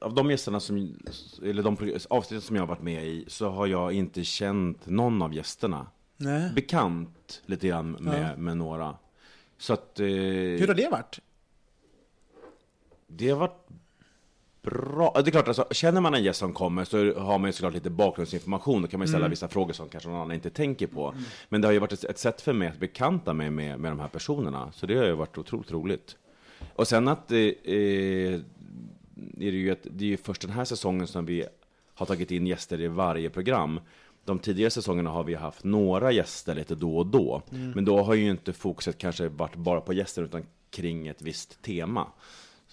[SPEAKER 2] av de gästerna som, eller de avsnitt som jag har varit med i, så har jag inte känt någon av gästerna.
[SPEAKER 1] Nej.
[SPEAKER 2] Bekant lite grann med,
[SPEAKER 1] Ja.
[SPEAKER 2] med några. Så att... Eh,
[SPEAKER 1] Hur har det varit?
[SPEAKER 2] Det har varit bra. Det är klart, alltså, känner man en gäst som kommer så har man ju såklart lite bakgrundsinformation. Då kan man ju ställa vissa frågor som kanske någon annan inte tänker på. Men det har ju varit ett, ett sätt för mig att bekanta mig med, med de här personerna. Så det har ju varit otroligt roligt. Och sen att eh, eh, är det, ju ett, det är ju först den här säsongen som vi har tagit in gäster i varje program. De tidigare säsongerna har vi haft några gäster lite då och då. Men då har ju inte fokuset kanske varit bara på gäster utan kring ett visst tema.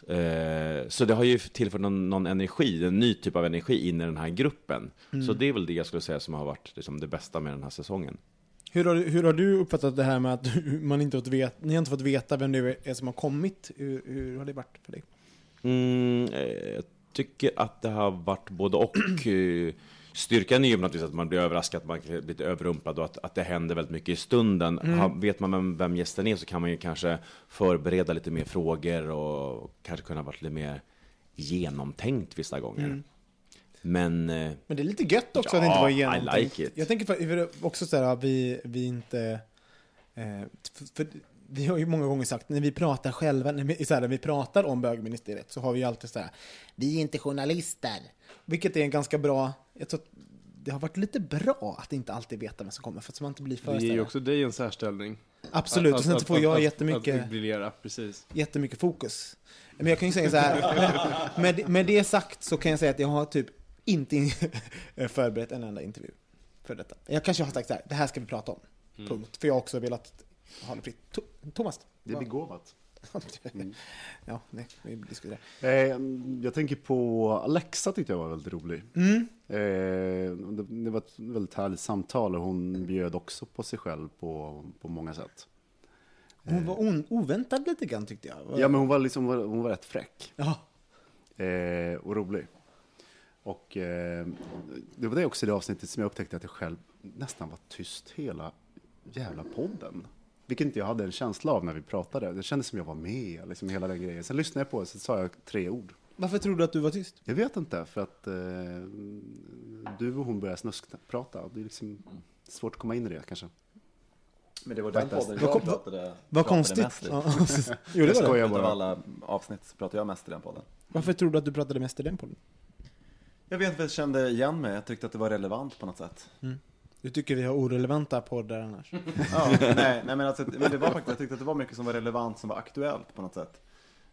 [SPEAKER 2] Eh, så det har ju tillfört någon, någon energi, en ny typ av energi in i den här gruppen. Så det är väl det jag skulle säga som har varit liksom, det bästa med den här säsongen.
[SPEAKER 1] Hur har, hur har du uppfattat det här med att man inte fått veta, ni har inte fått veta vem det är som har kommit? Hur, hur har det varit för dig?
[SPEAKER 2] Mm, eh, jag tycker att det har varit både och. [clears throat] Eh, Styrkan är ju naturligtvis att man blir överraskad, man blir lite överrumplad och att, att det händer väldigt mycket i stunden. Ha, vet man vem, vem gästen är så kan man ju kanske förbereda lite mer frågor och kanske kunna vara lite mer genomtänkt vissa gånger. Men eh,
[SPEAKER 1] Men det är lite gött också
[SPEAKER 2] Ja,
[SPEAKER 1] att det inte var
[SPEAKER 2] I
[SPEAKER 1] genomtänkt.
[SPEAKER 2] like it.
[SPEAKER 1] Jag tänker för, också så här, att vi, vi inte... Eh, för, för, vi har ju många gånger sagt, när vi pratar själva, när vi, så här, när vi pratar om bögministeriet så har vi ju alltid så här, vi är inte journalister. Vilket är en ganska bra, jag tror att det har varit lite bra att inte alltid veta vem som kommer, för att man inte blir för
[SPEAKER 3] Det ger ju också dig en särställning.
[SPEAKER 1] Absolut, och sen så får jag
[SPEAKER 3] att,
[SPEAKER 1] jättemycket-
[SPEAKER 3] Att briljera, precis.
[SPEAKER 1] jättemycket fokus. Men jag kan ju säga så här, [laughs] med, med det sagt så kan jag säga att jag har typ inte in- [laughs] förberett en enda intervju för detta. Jag kanske har sagt så här, det här ska vi prata om. Punkt. För jag har också velat ha det fritt. To- Thomas?
[SPEAKER 7] Det är begåvat. [laughs]
[SPEAKER 1] ja, nej, vi diskuterar.
[SPEAKER 7] Eh, jag tänker på Alexa tyckte jag var väldigt rolig.
[SPEAKER 1] Mm.
[SPEAKER 7] Eh, det, det var ett väldigt härligt samtal och hon bjöd också på sig själv på, på många sätt.
[SPEAKER 1] Hon var on- oväntad lite grann tyckte jag.
[SPEAKER 7] Ja, men hon var, liksom, hon var- hon var rätt fräck
[SPEAKER 1] Ja.
[SPEAKER 7] eh, och rolig. Och eh, det var det också i det avsnittet som jag upptäckte att jag själv nästan var tyst hela jävla podden. Vilket inte jag hade en känsla av när vi pratade. Det kändes som jag var med, liksom hela den grejen. Sen lyssnade jag på det, så sa jag tre ord.
[SPEAKER 1] Varför tror du att du var tyst?
[SPEAKER 7] Jag vet inte, för att eh, du och hon började snuskprata. Det är liksom svårt att komma in i det kanske.
[SPEAKER 5] Men det var
[SPEAKER 7] den podden
[SPEAKER 1] jag Vad- pratade- Vad konstigt. Ja, precis. Jo, det var det.
[SPEAKER 7] skojar
[SPEAKER 5] Utav
[SPEAKER 7] bara.
[SPEAKER 5] alla avsnitt så pratar jag mest i den podden.
[SPEAKER 1] Varför tror du att du pratade mest i den podden?
[SPEAKER 5] Jag vet inte, jag kände igen mig. Jag tyckte att det var relevant på något sätt.
[SPEAKER 1] Du tycker vi har orelevanta poddar annars? [laughs]
[SPEAKER 5] Ja, nej, nej men, alltså, men det var faktiskt, jag tyckte att det var mycket som var relevant, som var aktuellt på något sätt.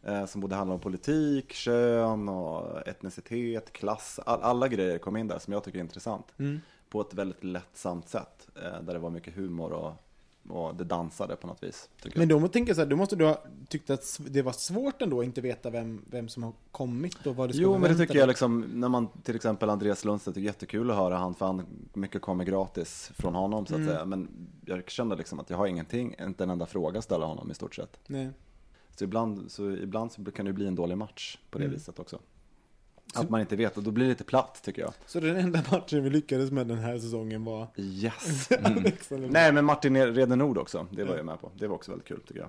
[SPEAKER 5] Eh, som både handlar om politik, kön och etnicitet, klass. All, alla grejer kom in där som jag tycker är intressant.
[SPEAKER 1] Mm.
[SPEAKER 5] På ett väldigt lättsamt sätt. Eh, där det var mycket humor och, och det dansade på något vis.
[SPEAKER 1] Men då tänker jag så här, då måste du ha tyckt att det var svårt ändå att inte veta vem, vem som har kommit och vad du ska
[SPEAKER 5] Jo, men det tycker jag liksom, när man till exempel Andreas Lundstedt, det är jättekul att höra han, för han, mycket kommer gratis från honom så att
[SPEAKER 1] Mm.
[SPEAKER 5] säga. Men jag kände liksom att jag har ingenting, inte en enda fråga att ställa honom i stort sett.
[SPEAKER 1] Nej.
[SPEAKER 5] Så ibland så, ibland så kan det bli en dålig match på det
[SPEAKER 1] Mm.
[SPEAKER 5] viset också. Att man inte vet, och då blir det lite platt tycker jag.
[SPEAKER 1] Så den enda matchen vi lyckades med den här säsongen var...
[SPEAKER 5] Yes! [laughs]
[SPEAKER 1] Liksom-
[SPEAKER 5] Nej, men Martin Redenord också, det var jag med på. Det var också väldigt kul tycker jag.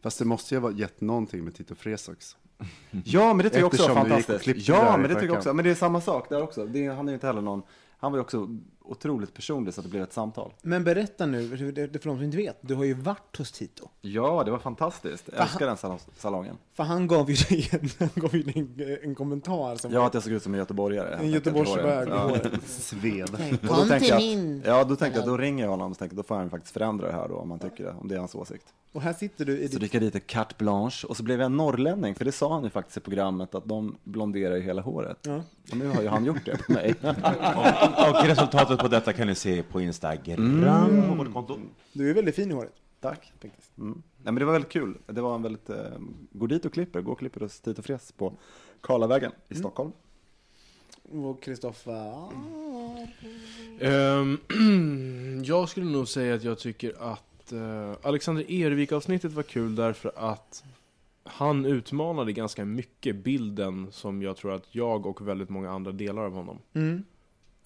[SPEAKER 7] Fast det måste ju ha gett någonting med Tito Fresox. [laughs]
[SPEAKER 5] Ja, men det tycker jag också var fantastiskt. Ja, men det tycker jag också. Men det är samma sak där också. Det, han är ju inte heller någon, han var ju också otroligt personlig så att det blev ett samtal.
[SPEAKER 1] Men berätta nu, för det- det- för de som inte vet, du har ju varit hos Tito.
[SPEAKER 5] Ja, det var fantastiskt. Jag älskar den sal- salongen.
[SPEAKER 1] För han gav ju dig en, [laughs] han gav ju en, en kommentar som
[SPEAKER 5] Ja, att jag såg ut som en göteborgare.
[SPEAKER 1] en göteborgsbög.
[SPEAKER 5] Ja. [laughs]
[SPEAKER 7] Sved.
[SPEAKER 5] Och då tänkte jag, att- ja, då tänkte jag, då ringer jag honom och tänkte, då får han faktiskt förändra det här då, om man tycker det, om det är hans åsikt.
[SPEAKER 1] Och här sitter du i
[SPEAKER 5] Så
[SPEAKER 1] ditt...
[SPEAKER 5] gick jag dit carte blanche och så blev jag en norrlänning, för det sa han ju faktiskt i programmet att de blonderar ju hela håret.
[SPEAKER 1] Ja.
[SPEAKER 5] Och nu har ju han gjort det på mig. [laughs]
[SPEAKER 2] Och resultatet på detta kan ni se på Instagram, konto.
[SPEAKER 1] Du är väldigt fin i håret.
[SPEAKER 5] Tack. Mm. Nej, men det var väldigt kul. Det var en väldigt, eh, gå dit och klipper, gå och klipper hos Tito Fres på Karlavägen i Stockholm.
[SPEAKER 1] Och Kristoffer...
[SPEAKER 3] Ehm, [clears throat] jag skulle nog säga att jag tycker att uh, Alexander Ervik-avsnittet var kul därför att han utmanade ganska mycket bilden som jag tror att jag och väldigt många andra delar av honom.
[SPEAKER 1] Mm,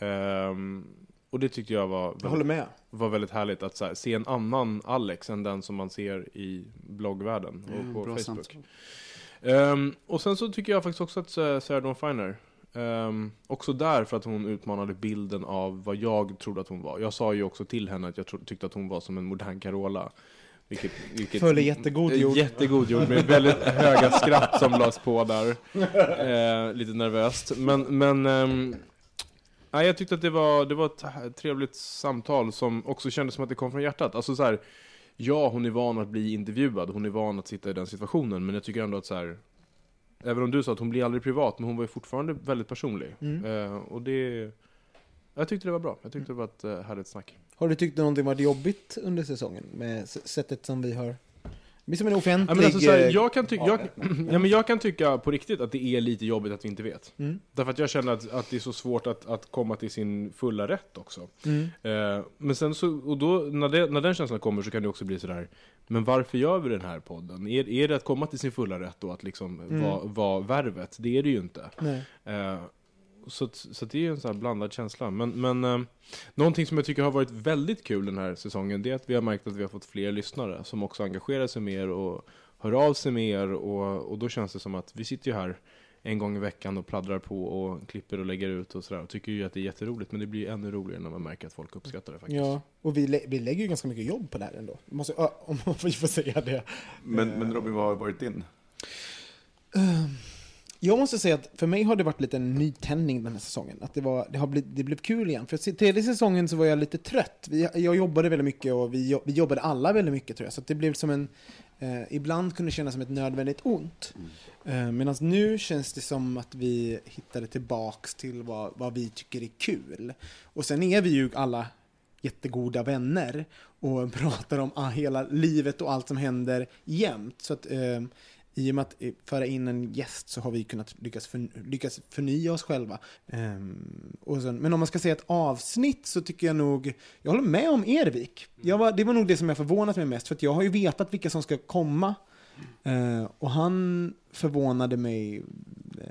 [SPEAKER 3] Ehm, och det tyckte jag var
[SPEAKER 1] jag håller
[SPEAKER 3] väldigt,
[SPEAKER 1] med.
[SPEAKER 3] var väldigt härligt att här, se en annan Alex än den som man ser i bloggvärlden och
[SPEAKER 7] Mm,
[SPEAKER 3] på Facebook. Ehm, och sen så tycker jag faktiskt också att uh, Sarah Dawn Finer ehm, också där för att hon utmanade bilden av vad jag trodde att hon var. Jag sa ju också till henne att jag tyckte att hon var som en modern Carola. Vilket, vilket
[SPEAKER 1] Föll jättegod jord.
[SPEAKER 3] Jättegod jord med väldigt höga skratt som lades på där. Eh, lite nervöst. Men, men ehm, nej, jag tyckte att det var, det var ett trevligt samtal som också kändes som att det kom från hjärtat. Alltså så här, ja, hon är van att bli intervjuad, hon är van att sitta i den situationen, men jag tycker ändå att så här, även om du sa att hon blir aldrig privat, men hon var ju fortfarande väldigt personlig.
[SPEAKER 1] Mm.
[SPEAKER 3] Eh, och det, jag tyckte det var bra. Jag tyckte det var ett uh, härligt snack.
[SPEAKER 1] Har du tyckt någonting varit jobbigt under säsongen? Med sättet som vi har... Det som en
[SPEAKER 3] Ja,
[SPEAKER 1] offentlig...
[SPEAKER 3] men alltså, så här,
[SPEAKER 1] eh,
[SPEAKER 3] jag, kan ty- jag, [clears throat] ja, men jag kan tycka på riktigt att det är lite jobbigt att vi inte vet.
[SPEAKER 1] Mm.
[SPEAKER 3] Därför att jag känner att, att det är så svårt att, att komma till sin fulla rätt också.
[SPEAKER 1] Mm.
[SPEAKER 3] Eh, men sen så, och då, när, det, när den känslan kommer så kan det också bli sådär, men varför gör vi den här podden? Är, är det att komma till sin fulla rätt då, att liksom
[SPEAKER 1] Mm.
[SPEAKER 3] vara vara värvet? Det är det ju inte. Eh, så, så det är ju en sån här blandad känsla. Men, men eh, någonting som jag tycker har varit väldigt kul den här säsongen, det är att vi har märkt att vi har fått fler lyssnare som också engagerar sig mer och hör av sig mer. Och, och då känns det som att vi sitter ju här en gång i veckan och pladdrar på och klipper och lägger ut och sådär. Och tycker ju att det är jätteroligt, men det blir ju ännu roligare när man märker att folk uppskattar det faktiskt.
[SPEAKER 1] Ja, och vi, lä- vi lägger ju ganska mycket jobb på det här ändå. Måste, ö, [laughs] om vi får säga det.
[SPEAKER 4] Men, men Robin, vad har varit din?
[SPEAKER 1] Jag måste säga att för mig har det varit lite en nytändning den här säsongen. Att det, var, det, har blivit, det blev kul igen. För tredje säsongen så var jag lite trött. Vi, jag jobbade väldigt mycket och vi, vi jobbade alla väldigt mycket tror jag. Så att det blev som en... Eh, ibland kunde kännas som ett nödvändigt ont. Eh, Medan nu känns det som att vi hittade tillbaks till vad, vad vi tycker är kul. Och sen är vi ju alla jättegoda vänner och [laughs] pratar om ah, hela livet och allt som händer jämt. Så att eh, i och med att eh, föra in en gäst så har vi kunnat lyckas, för, lyckas förnya oss själva. Ehm, och sen, men om man ska säga ett avsnitt så tycker jag nog, jag håller med om Ervik. Jag var, det var nog det som jag förvånat mig mest, för att jag har ju vetat vilka som ska komma. Eh, och han förvånade mig, eh,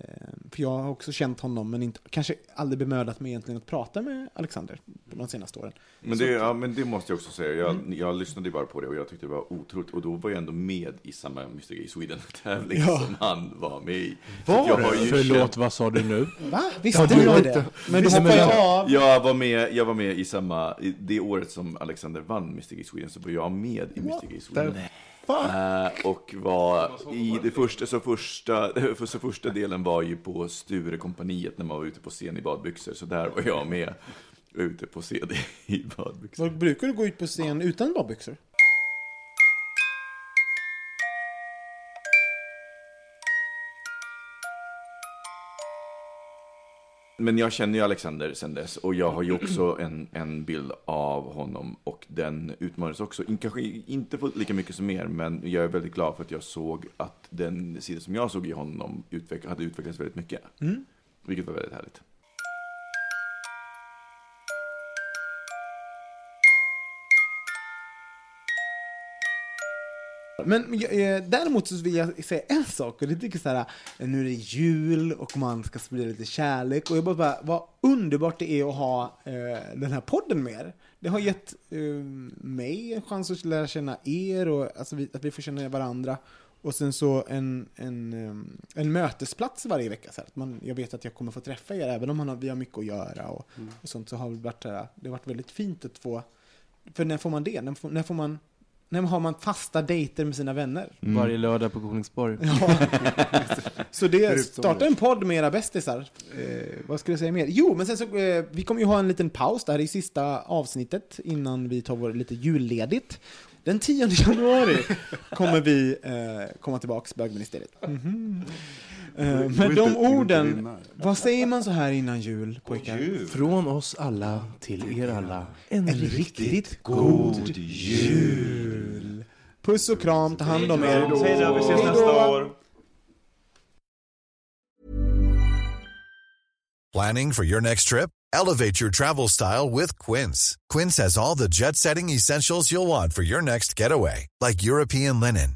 [SPEAKER 1] för jag har också känt honom, men inte, kanske aldrig bemödat mig egentligen att prata med Alexander på de senaste åren.
[SPEAKER 4] Men det, ja, men det måste jag också säga. Jag, jag lyssnade ju bara på det och jag tyckte det var otroligt. Och då var jag ändå med i samma Mr Gay Sweden-tävling
[SPEAKER 1] Ja.
[SPEAKER 4] som han var med i.
[SPEAKER 1] Var
[SPEAKER 4] jag har ju
[SPEAKER 3] Förlåt,
[SPEAKER 4] känt-
[SPEAKER 3] vad sa du nu?
[SPEAKER 1] Va? Visste
[SPEAKER 3] du
[SPEAKER 1] du inte- det? Men du
[SPEAKER 3] men-
[SPEAKER 1] av.
[SPEAKER 4] Jag var med, jag var med i samma, i det året som Alexander vann Mr Gay Sweden så var jag med i Mr Gay Sweden. Eh, och var i det första, så första, för så första delen var ju på Sturekompaniet när man var ute på scen i badbyxor. Så där var jag med ute på scen i badbyxor.
[SPEAKER 1] Brukar du gå ut på scen utan badbyxor?
[SPEAKER 4] Men jag känner ju Alexander sen dess och jag har ju också en, en bild av honom och den utmanades också. In, kanske inte på lika mycket som er, men jag är väldigt glad för att jag såg att den sida som jag såg i honom utveck, hade utvecklats väldigt mycket.
[SPEAKER 1] Mm.
[SPEAKER 4] Vilket var väldigt härligt.
[SPEAKER 1] Men eh, däremot så vill jag säga en sak, och det tycker så här, nu är det jul och man ska sprida lite kärlek, och jag bara, bara vad underbart det är att ha eh, den här podden med er. Det har gett eh, mig en chans att lära känna er, och alltså, vi, att vi får känna varandra. Och sen så en, en, eh, en mötesplats varje vecka. Så att man, jag vet att jag kommer få träffa er, även om man har, vi har mycket att göra och, och sånt, så har det varit, det har varit väldigt fint att få, för när får man det? När får, när får man när har man fasta dejter med sina vänner?
[SPEAKER 3] Varje lördag på Kolingsborg.
[SPEAKER 1] Ja. [laughs] Så det, starta
[SPEAKER 7] det.
[SPEAKER 1] en podd med era bästisar. Eh, vad skulle jag säga mer? Jo, men sen så, eh, vi kommer ju ha en liten paus där i sista avsnittet innan vi tar vår lite julledigt. Den 10 januari [laughs] kommer vi eh, komma tillbaks, bögministeriet. Mhm. Eh,
[SPEAKER 7] inte- det
[SPEAKER 1] de orden, vad säger man så här innan jul, pojkar?
[SPEAKER 3] Från oss alla till er alla.
[SPEAKER 1] En riktigt god jul! Puss och kram, ta hand om er.
[SPEAKER 2] Hej då, vi ses nästa år.
[SPEAKER 10] Planning for your next trip? Elevate your travel style with Quince. Quince has all the jet setting essentials you'll want for your next getaway, like European linen,